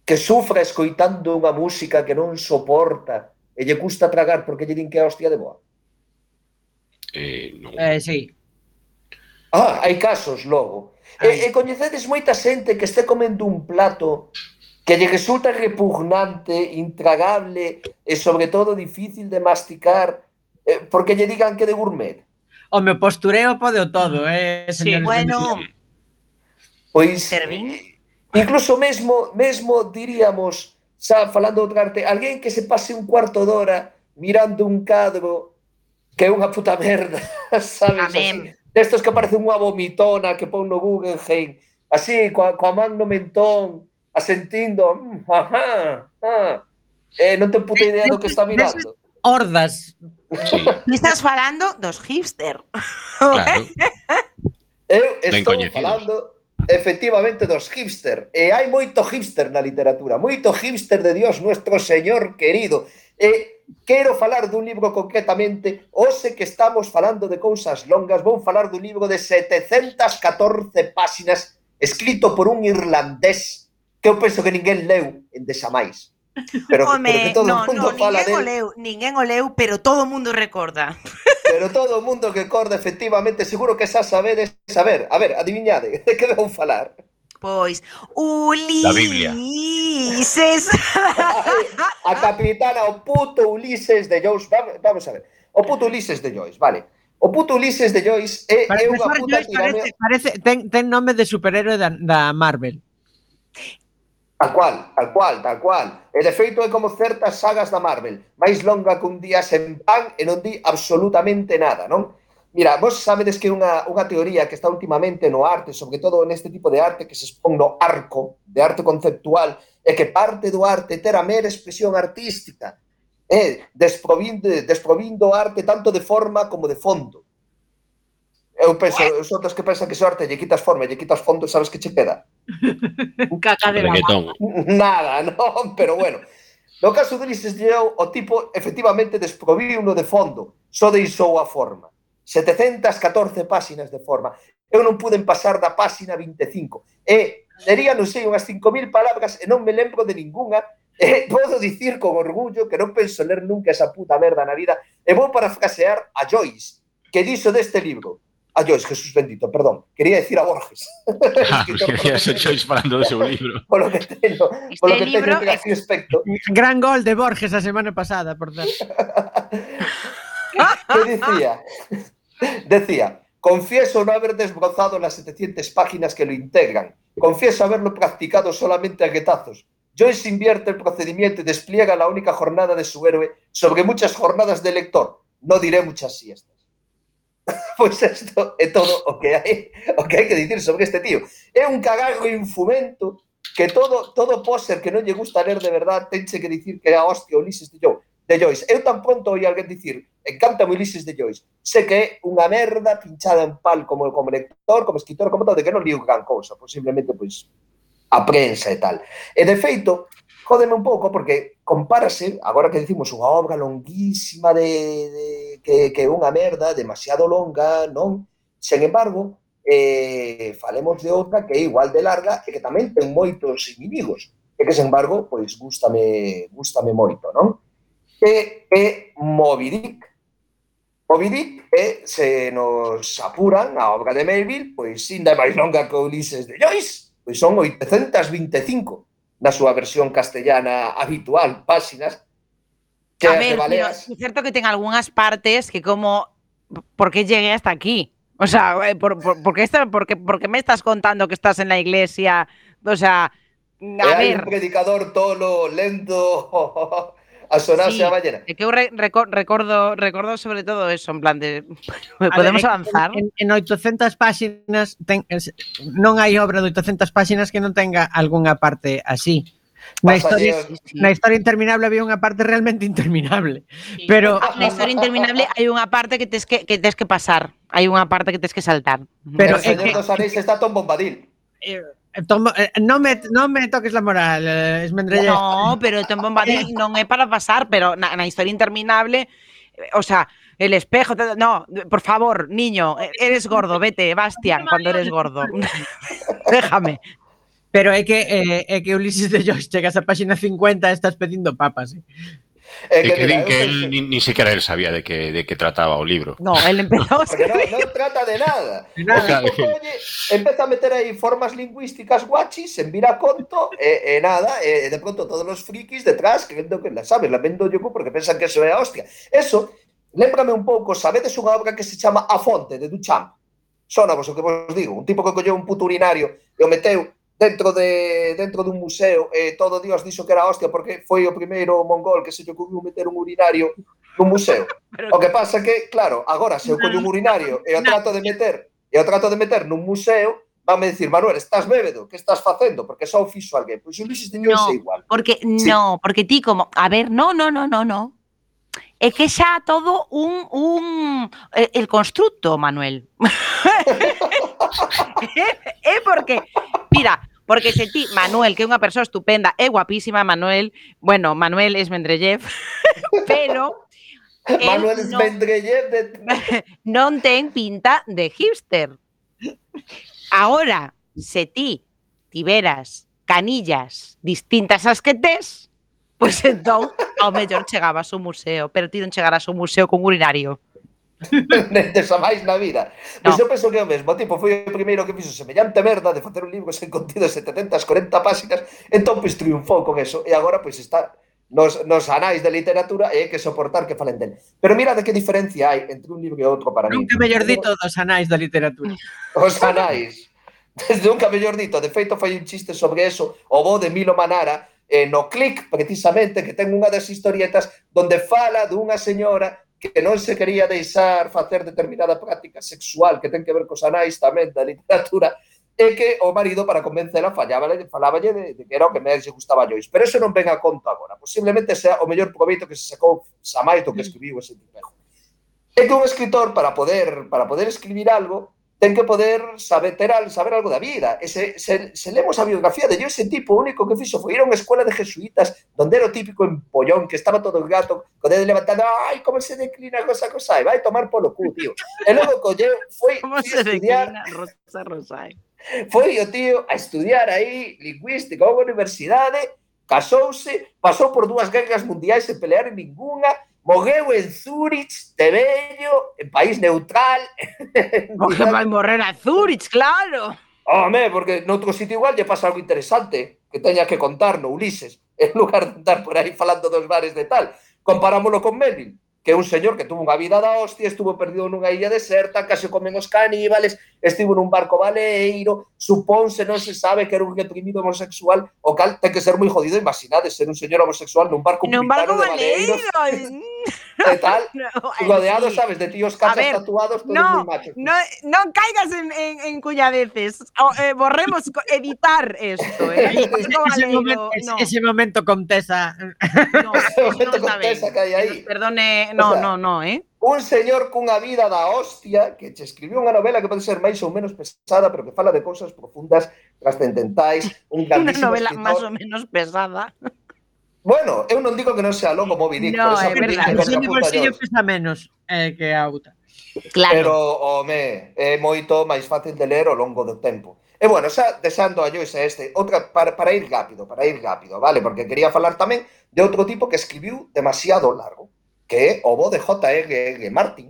que sufra escoitando unha música que non soporta e lle custa tragar porque lle din que é hostia de boa? Eh, non. Eh, sí. Ah, hai casos logo. E, e coñecedes moita xente que este comendo un plato que lle resulta repugnante, intragable e sobre todo difícil de masticar eh, porque lle digan que de gourmet. O meu postureo pode o todo, eh, señor. Sí, bueno. Pois, Servín eh, Incluso mesmo, mesmo diríamos, xa falando de outra arte, alguén que se pase un cuarto de hora mirando un cadro que é unha puta merda, (laughs) sabes? Amén. Así. Destos que parece unha vomitona que pon no Guggenheim, así, coa, coa man no mentón, asentindo, mm, ajá, ah, eh, non ten puta idea do que está mirando. Hordas. Sí. Estás falando dos hipster. Claro. Eu estou falando efectivamente dos hipster. E hai moito hipster na literatura, moito hipster de Dios nuestro Señor querido. E quero falar dun libro concretamente, hoxe que estamos falando de cousas longas, vou falar dun libro de 714 páxinas escrito por un irlandés que eu penso que ninguén leu en desamais. Pero, Home, pero que todo no, o mundo no, fala ninguén del... o leu, ninguén o leu, pero todo o mundo recorda. Pero todo o mundo que corda, efectivamente, seguro que xa sabedes saber. A ver, adivinhade, (laughs) de que vou falar? Pois, Ulises. (laughs) a capitana, o puto Ulises de Joyce. Vamos a ver. O puto Ulises de Joyce, vale. O puto Ulises de Joyce é, é unha puta Joyce parece, parece, ten, ten nome de superhéroe da, da Marvel. Tal cual, tal cual, tal cual. E de feito é como certas sagas da Marvel, máis longa que un día sen pan e non di absolutamente nada, non? Mira, vos sabedes que unha, unha teoría que está últimamente no arte, sobre todo neste tipo de arte que se expón no arco, de arte conceptual, é que parte do arte ter a mera expresión artística, ¿eh? é desprovindo, desprovindo o arte tanto de forma como de fondo. Eu penso, os outros que pensan que se arte lle quitas forma, lle quitas fondo, sabes que che queda? (laughs) Caca de Reggaetón. (laughs) Nada, non, pero bueno. No caso de Ulises Lleou, o tipo efectivamente desproviuno de fondo, só deixou a forma. 714 páxinas de forma. Eu non puden pasar da páxina 25. E sería, non sei, unhas 5.000 palabras e non me lembro de ningunha. E podo dicir con orgullo que non penso ler nunca esa puta merda na vida. E vou parafrasear a Joyce, que dixo deste libro. A Joyce, Jesús bendito, perdón. Quería decir a Borges. Ah, pues quería ser Joyce falando do seu libro. (laughs) Polo que teño, polo que libro teño así aspecto. Gran gol de Borges a semana pasada, por (laughs) certo. ¿Qué decía? Decía, confieso no haber desbrozado las 700 páginas que lo integran. Confieso haberlo practicado solamente a guetazos. Joyce invierte el procedimiento y despliega la única jornada de su héroe sobre muchas jornadas de lector. No diré muchas siestas. pois isto é todo o que hai o que hai que dicir sobre este tío. É un cagago infumento que todo todo póster que non lle gusta ler de verdad tenche que dicir que é a hostia Ulises de Joyce. De Joyce. Eu tan pronto oi alguén dicir encanta Ulises de Joyce. Sé que é unha merda pinchada en pal como como lector, como escritor, como todo, de que non liu gran cousa. Posiblemente, pois, a prensa e tal. E de feito, jódeme un pouco porque compárase, agora que dicimos unha obra longuísima de, de que, que é unha merda, demasiado longa, non? Sen embargo, eh, falemos de outra que é igual de larga e que tamén ten moitos inimigos e que, sen embargo, pois gústame, gústame moito, non? Que é Moby Dick. Moby Dick é, se nos apuran a obra de Melville, pois ainda é máis longa que Ulises de Joyce, pois son 825 na súa versión castellana habitual, páxinas que a ver, é es certo que ten algunhas partes que como por que llegué hasta aquí? O sea, eh, por, por, por, qué esta, por, qué, por qué me estás contando que estás en la iglesia? O sea, a e ver... Hay un predicador tolo, lento... (laughs) a sonar sí, a ballena. É que eu re, recordo, recordo, recordo sobre todo eso, en plan de... (laughs) Podemos ver, avanzar? En, en 800 páxinas ten, non hai obra de 800 páxinas que non tenga algunha parte así. Na historia, sí. na historia interminable había unha parte realmente interminable. Sí. Pero (laughs) na historia interminable hai unha parte que tes que que tes que pasar, hai unha parte que tes que saltar. Pero o Señor dos Anéis está Tom Bombadil. Eh, Eh, tomo, eh, non, me, non me toques la moral, eh, Esmendrelle. No, pero Tom Bombadil eh. non é para pasar, pero na, na historia interminable, eh, o sea, el espejo, todo, no, por favor, niño, eh, eres gordo, vete, Bastian, cuando eres gordo. (laughs) Déjame. Pero é que eh, é que Ulises de Josh chegas a páxina 50 e estás pedindo papas. Eh. Eh, que, que, din que él ni, ni, siquiera él sabía de qué de que trataba o libro. No, él empezou a escribir. No, no trata de nada. (laughs) Nada. O sea, que... Empeza a meter aí formas lingüísticas guachis, en vira conto, e, eh, eh, nada, e eh, de pronto todos los frikis detrás crendo que la sabes, la vendo yo porque pensan que eso é a hostia. Eso, lembrame un pouco, sabedes unha obra que se chama A Fonte, de Duchamp? Sona vos o que vos digo, un tipo que colleu un puto urinario e o meteu dentro de dentro dun museo e todo Dios dixo que era hostia porque foi o primeiro mongol que se lle ocurriu meter un urinario nun museo. (laughs) Pero, o que pasa que, claro, agora se eu collo un urinario e o trato de meter e o trato de meter nun museo, vanme dicir, Manuel, estás bébedo, que estás facendo? Porque só o fixo alguén. Pois o Luis Estiñón no, igual. Porque, sí. no, porque ti como, a ver, no, no, no, no, no. É que xa todo un, un el construto, Manuel. (laughs) (laughs) é, porque mira, Porque se ti, Manuel, que é unha persoa estupenda, é guapísima, Manuel, bueno, Manuel es Mendrellev, (laughs) pero Manuel non- Svendreyev de... (laughs) non ten pinta de hipster. Ahora, se ti tiveras canillas distintas ás que tes, pois entón ao mellor chegabas ao museo, pero ti non chegarás ao museo con urinario. (laughs) nem desa máis na vida. Pois no. Eu penso que é o mesmo. Tipo foi o primeiro que fixo semellante merda de facer un libro sen contido 740 páxinas, entón pois triunfou con eso. E agora pois está nos, nos anais de literatura e hai que soportar que falen del. Pero mira de que diferencia hai entre un libro e outro para mí. Nunca mellor dito dos anais da literatura. (laughs) Os anais. Desde nunca mellor dito. De feito, foi un chiste sobre eso o bo de Milo Manara eh, no Click, precisamente, que ten unha das historietas donde fala dunha señora que non se quería deixar facer determinada práctica sexual que ten que ver cos anais tamén da literatura, e que o marido para convencela fallaba, falaballe de, de que era o que máis lle gustaba a Joyce. Pero eso non ven a conta agora. Pois Posiblemente sea o mellor proveito que se sacou Samais do que mm. escribiu ese tipejo. É que un escritor para poder para poder escribir algo ten que poder saber ter saber algo da vida. E se, se, se lemos a biografía de Joyce, ese tipo o único que fixo foi ir a unha escuela de jesuitas donde era o típico empollón que estaba todo el gato co dedo levantado, ai, como se declina cosa cosa, e vai tomar polo cu, tío. E logo colleu, foi, (laughs) Como se a estudiar, declina Rosa Rosai? foi o tío a estudiar aí lingüística a unha universidade, casouse, pasou por dúas guerras mundiais sen pelear en ninguna, morreu en Zurich, de vello, en país neutral. (laughs) Porque vai morrer a Zurich, claro. Home, porque noutro sitio igual lle pasa algo interesante que teña que contar no Ulises, (laughs) en lugar de andar por aí falando dos bares de tal. Comparámoslo con Melvin, que é un señor que tuvo unha vida da hostia, estuvo perdido nunha illa deserta, case comen os caníbales, estivo nun barco baleiro, supónse, non se sabe que era un reprimido homosexual, o cal ten que ser moi jodido, imaginade ser un señor homosexual nun barco Nun barco baleiros, baleiro. (laughs) e tal, (laughs) no, rodeado, sí. sabes, de tíos cachas ver, tatuados, todos no, moi machos. No, non caigas en, en, en cuñadeces. O, eh, borremos editar esto, eh? (laughs) Esto ese, momento, no. ese momento contesa. No, (laughs) ese momento no contesa que hai aí. Perdone, no, o sea, no, no, eh? Un señor cunha vida da hostia que che escribiu unha novela que pode ser máis ou menos pesada, pero que fala de cousas profundas, trascendentais, un grandísimo Una novela máis ou menos pesada. Bueno, eu non digo que non sea longo Moby Dick, no, por eso é verdade. Versión de bolsillo pesa menos eh, que a outra. Claro. Pero, home, é moito máis fácil de ler ao longo do tempo. E bueno, xa deixando a Joyce este, outra para, para ir rápido, para ir rápido, vale? Porque quería falar tamén de outro tipo que escribiu demasiado largo, que é o bo de J.R.R. Martin,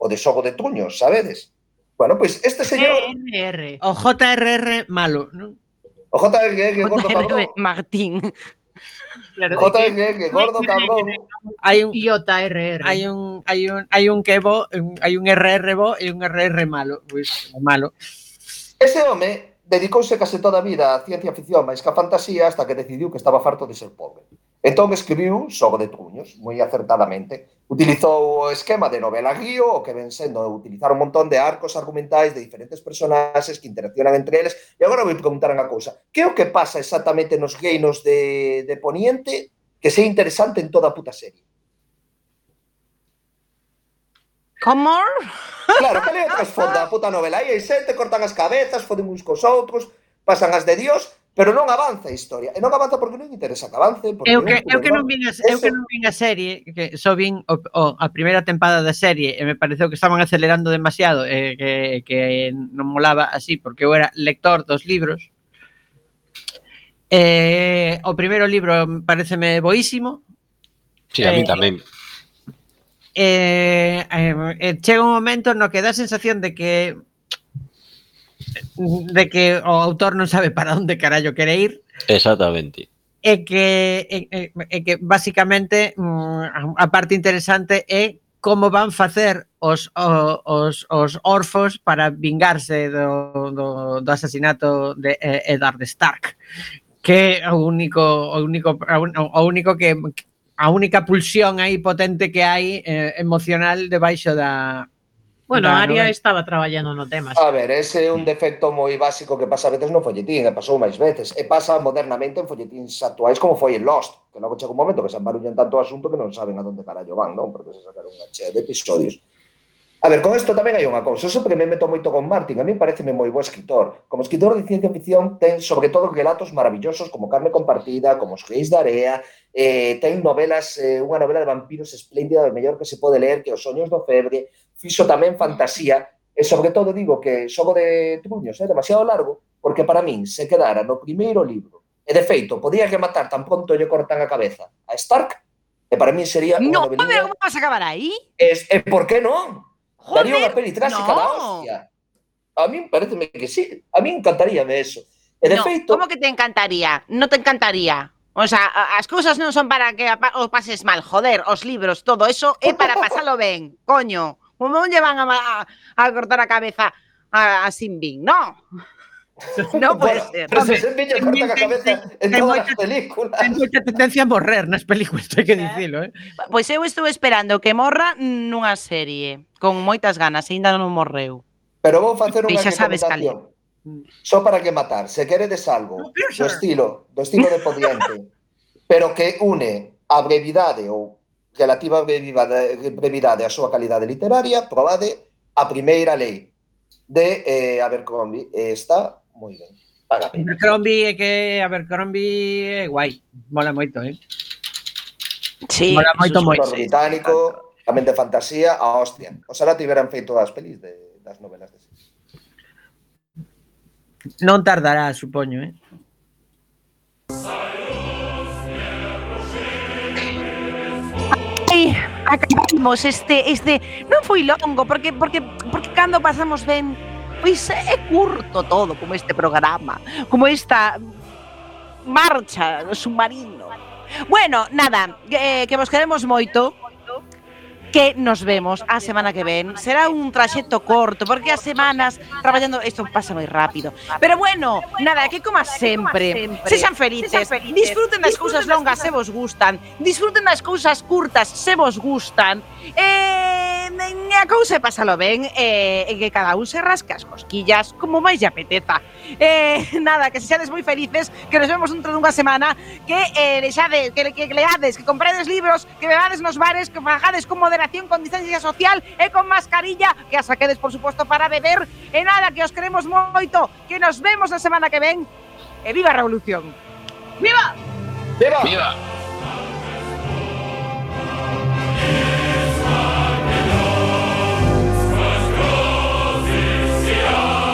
o de Xogo de Truños, sabedes? Bueno, pois pues este señor... R. O J.R.R. malo, non? O J.R.R. Gordo Martín. Claro, JMN, gordo cabrón. Hay un JRR. Hay un hay un hai un que bo, hai un RR bo e un RR malo, pois, malo. Ese home dedicouse case toda a vida á ciencia ficción máis que a fantasía hasta que decidiu que estaba farto de ser pobre. Entón escribiu de Truños, moi acertadamente. Utilizou o esquema de novela guío, o que ven sendo utilizar un montón de arcos argumentais de diferentes personaxes que interaccionan entre eles. E agora vou preguntar unha cousa. Que é o que pasa exactamente nos reinos de, de Poniente que sea interesante en toda a puta serie? Como? Claro, cal é o trasfondo da puta novela? Aí hai xente, cortan as cabezas, foden uns cos outros, pasan as de Dios, Pero non avanza a historia. E non avanza porque non interesa que avance. Porque eu que, non, eu que non vin a, ese... eu que non vin a serie, que só vin o, o, a primeira tempada da serie e me pareceu que estaban acelerando demasiado e que, que non molaba así porque eu era lector dos libros. Eh, o primeiro libro pareceme boísimo. Sí, a mí eh, tamén. Eh, eh, eh chega un momento no que dá a sensación de que de que o autor non sabe para onde carallo quere ir. Exactamente. E que, e, e, e que basicamente mm, a parte interesante é como van facer os, os, os orfos para vingarse do, do, do asasinato de Eddard Stark que é o único o único o único que a única pulsión aí potente que hai eh, emocional debaixo da Bueno, claro. Aria estaba traballando no tema. A ver, ese é un defecto moi básico que pasa a veces no folletín, e pasou máis veces, e pasa modernamente en folletíns actuais como foi en Lost, que logo chega un momento que se embarullan tanto o asunto que non saben a donde carallo van, non? Porque se sacaron unha chea de episodios. A ver, con isto tamén hai unha cousa, eso porque me meto moito con Martin, a mí pareceme moi bo escritor. Como escritor de ciencia ficción ten sobre todo relatos maravillosos como Carne Compartida, como Os Reis da Area, eh, ten novelas, eh, unha novela de vampiros espléndida, do mellor que se pode ler, que Os Soños do Febre, fixo tamén fantasía, e sobre todo digo que xogo de truños é eh, demasiado largo, porque para min se quedara no primeiro libro, e de feito, podía que matar tan pronto lle cortan a cabeza a Stark, e para min sería no, a ver, pero como vas a acabar aí? E, e por que non? Joder, Daría unha peli trágica no. da hostia. A min pareceme que sí, a min encantaríame eso. E de no, feito... Como que te encantaría? No te encantaría. O sea, as cousas non son para que os pases mal, joder, os libros, todo eso é para pasalo ben, coño. Como lle van a, a, a cortar a cabeza a, a Sinbin? No. (laughs) Non pode ser. Pero se Sinbin corta a cabeza en todas as películas. Ten moita tendencia a morrer nas películas, hai que dicilo, eh? Pois eu estou esperando que morra nunha serie, con moitas ganas, aínda non morreu. Pero vou facer unha recomendación. Só para que matar, se queredes algo do estilo, do estilo de Podiente, pero que une a brevidade ou relativa brevidade, brevidade a súa calidade literaria, probade a primeira lei de eh, Abercrombie. Está moi ben. Págame. Abercrombie é que Abercrombie é guai. Mola moito, eh? Sí, Mola moito, moito. británico, sí. tamén de fantasía, a hostia. Oxalá tiveran feito as pelis de, das novelas de. Non tardará, supoño, eh? acabamos este este non foi longo porque porque porque cando pasamos ben pois é curto todo como este programa, como esta marcha submarino. Bueno, nada, eh, que vos queremos moito que nos vemos a semana que ven. Será un traxecto corto, porque as semanas traballando isto pasa moi rápido. Pero bueno, nada, que como sempre, sexan felices, disfruten das cousas longas se vos gustan, disfruten das cousas curtas se vos gustan, eh, a cousa pásalo ben, eh, e que cada un se rasca as cosquillas como máis lle apeteza. Eh, nada, que sexades moi felices, que nos vemos dentro dunha semana, que eh, deixades, que, que, que leades, que comprades libros, que bebades nos bares, que fajades con moderación, interacción con distancia social e con mascarilla que as saquedes, por suposto, para beber. E nada, que os queremos moito, que nos vemos a semana que ven. E viva a revolución. Viva! Viva! Viva!